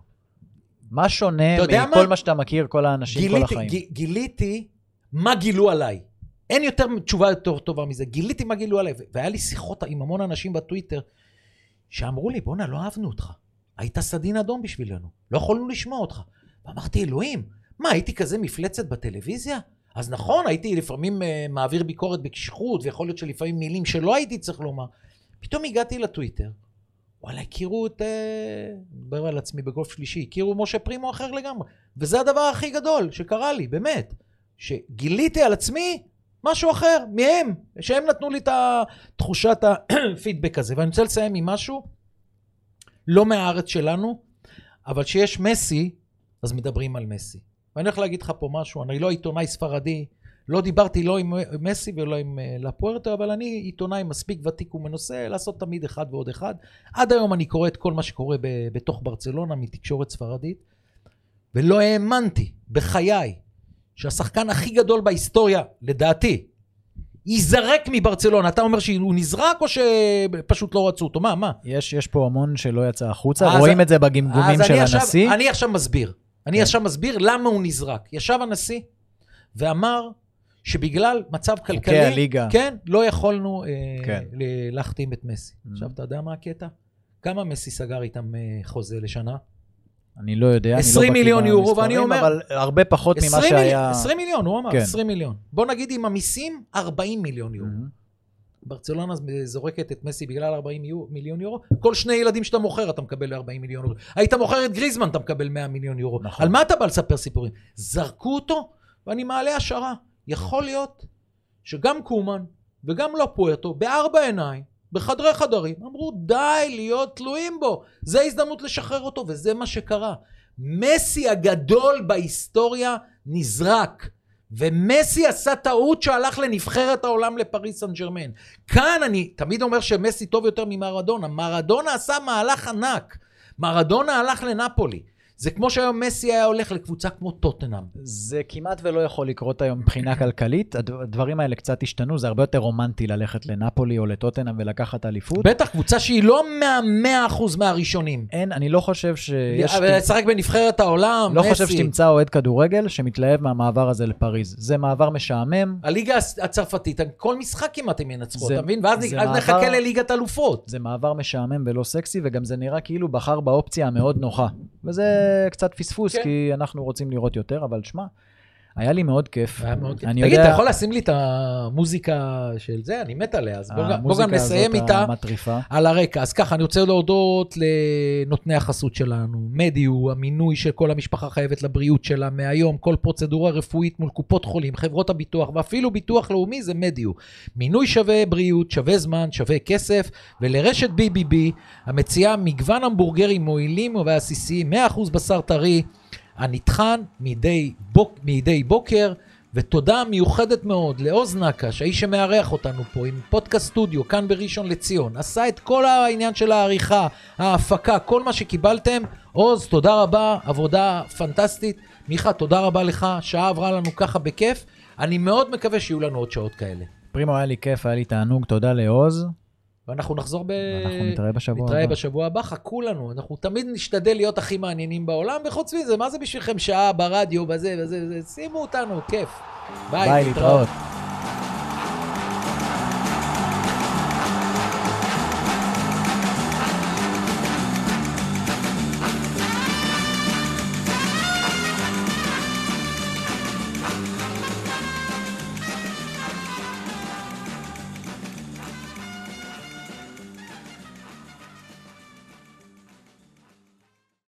מה שונה מכל מה? מה שאתה מכיר, כל האנשים, כל גיליתי, החיים? ג, גיליתי מה גילו עליי. אין יותר תשובה יותר טובה מזה. גיליתי מה גילו עליי, והיה לי שיחות עם המון אנשים בטוויטר, שאמרו לי, בואנה, לא אהבנו אותך. היית סדין אדום בשבילנו, לא יכולנו לשמוע אותך. ואמרתי, אלוהים, מה, הייתי כזה מפלצת בטלוויזיה? אז נכון, הייתי לפעמים uh, מעביר ביקורת בקשיחות, ויכול להיות שלפעמים מילים שלא הייתי צריך לומר. פתאום הגעתי לטוויטר, וואלה, הכירו את... אה, מדבר על עצמי בגולף שלישי, הכירו משה פרימו אחר לגמרי. וזה הדבר הכי גדול שקרה לי, באמת. שגיליתי על עצמי משהו אחר, מהם, שהם נתנו לי את תחושת הפידבק הזה. ואני רוצה לסיים עם משהו, לא מהארץ שלנו, אבל כשיש מסי, אז מדברים על מסי. ואני הולך להגיד לך פה משהו, אני לא עיתונאי ספרדי, לא דיברתי לא עם מסי ולא עם אה, לפוארטו, אבל אני עיתונאי מספיק ותיק ומנוסה לעשות תמיד אחד ועוד אחד. עד היום אני קורא את כל מה שקורה בתוך ברצלונה מתקשורת ספרדית, ולא האמנתי בחיי שהשחקן הכי גדול בהיסטוריה, לדעתי, ייזרק מברצלונה. אתה אומר שהוא נזרק או שפשוט לא רצו אותו? מה, מה? יש, יש פה המון שלא יצא החוצה, רואים את זה בגמגומים של עכשיו- הנשיא. אני עכשיו מסביר. אני כן. עכשיו מסביר למה הוא נזרק. ישב הנשיא ואמר שבגלל מצב כלכלי, הליגה. כן, לא יכולנו אה, כן. ל- להחתים את מסי. Mm. עכשיו, אתה יודע מה הקטע? כמה מסי סגר איתם אה, חוזה לשנה? אני לא יודע, אני לא 20 בקיא מיליון יורו, ואני אומר- אבל הרבה פחות ממה 20 שהיה... 20 מיליון, הוא אמר, כן. 20 מיליון. בוא נגיד עם המיסים, 40 מיליון יורו. ברצלונה זורקת את מסי בגלל 40 יו- מיליון יורו, כל שני ילדים שאתה מוכר אתה מקבל 40 מיליון יורו. היית מוכר את גריזמן אתה מקבל 100 מיליון יורו. נכון. על מה אתה בא לספר סיפורים? זרקו אותו, ואני מעלה השערה. יכול להיות שגם קומן וגם לא פוארטו, בארבע עיניים, בחדרי חדרים, אמרו די להיות תלויים בו, זה ההזדמנות לשחרר אותו, וזה מה שקרה. מסי הגדול בהיסטוריה נזרק. ומסי עשה טעות שהלך לנבחרת העולם לפריס סן ג'רמן. כאן אני תמיד אומר שמסי טוב יותר ממרדונה. מרדונה עשה מהלך ענק. מרדונה הלך לנפולי. זה כמו שהיום מסי היה הולך לקבוצה כמו טוטנאם. זה כמעט ולא יכול לקרות היום מבחינה כלכלית. הד- הדברים האלה קצת השתנו, זה הרבה יותר רומנטי ללכת לנפולי או לטוטנאם ולקחת אליפות. בטח קבוצה שהיא לא מהמאה אחוז מהראשונים. אין, אני לא חושב שיש... אבל לשחק בנבחרת העולם, לא מסי. חושב שתמצא אוהד כדורגל שמתלהב מהמעבר הזה לפריז. זה מעבר משעמם, הליגה הצ- הצרפתית, כל משחק כמעט הם ינצחו, אתה מבין? ואז נחכה לליגת אלופות. זה מעבר משעמם ולא סקסי, וגם זה נראה כאילו בחר באופציה המאוד נוחה. וזה קצת פספוס, כן. כי אנחנו רוצים לראות יותר, אבל שמע, היה לי מאוד כיף. היה מאוד כיף. תגיד, יודע- אתה יכול לשים לי את המוזיקה של זה? אני מת עליה, אז בוא גם- בוא המוזיקה גם נסיים איתה. המטריפה. על הרקע. אז ככה, אני רוצה להודות לנותני החסות שלנו. מדיו, המינוי של כל המשפחה חייבת לבריאות שלה מהיום, כל פרוצדורה רפואית מול קופות חולים, חברות הביטוח, ואפילו ביטוח לאומי זה מדיו. מינוי שווה בריאות, שווה זמן, שווה כסף, ולרשת BBB, המציעה מגוון המבורגרים מועילים ועסיסיים, 100% בשר טרי, הנטחן מדי, בוק, מדי בוקר. ותודה מיוחדת מאוד לעוז נקש, האיש שמארח אותנו פה עם פודקאסט סטודיו כאן בראשון לציון. עשה את כל העניין של העריכה, ההפקה, כל מה שקיבלתם. עוז, תודה רבה, עבודה פנטסטית. מיכה, תודה רבה לך, שעה עברה לנו ככה בכיף. אני מאוד מקווה שיהיו לנו עוד שעות כאלה. פרימו, היה לי כיף, היה לי תענוג, תודה לעוז. ואנחנו נחזור ב... אנחנו נתראה בשבוע נתראה הבא. בשבוע הבא, חכו לנו. אנחנו תמיד נשתדל להיות הכי מעניינים בעולם, וחוץ מזה, מה זה בשבילכם שעה ברדיו, בזה, בזה, בזה, שימו אותנו, כיף. ביי, ביי, להתראות. להתראות.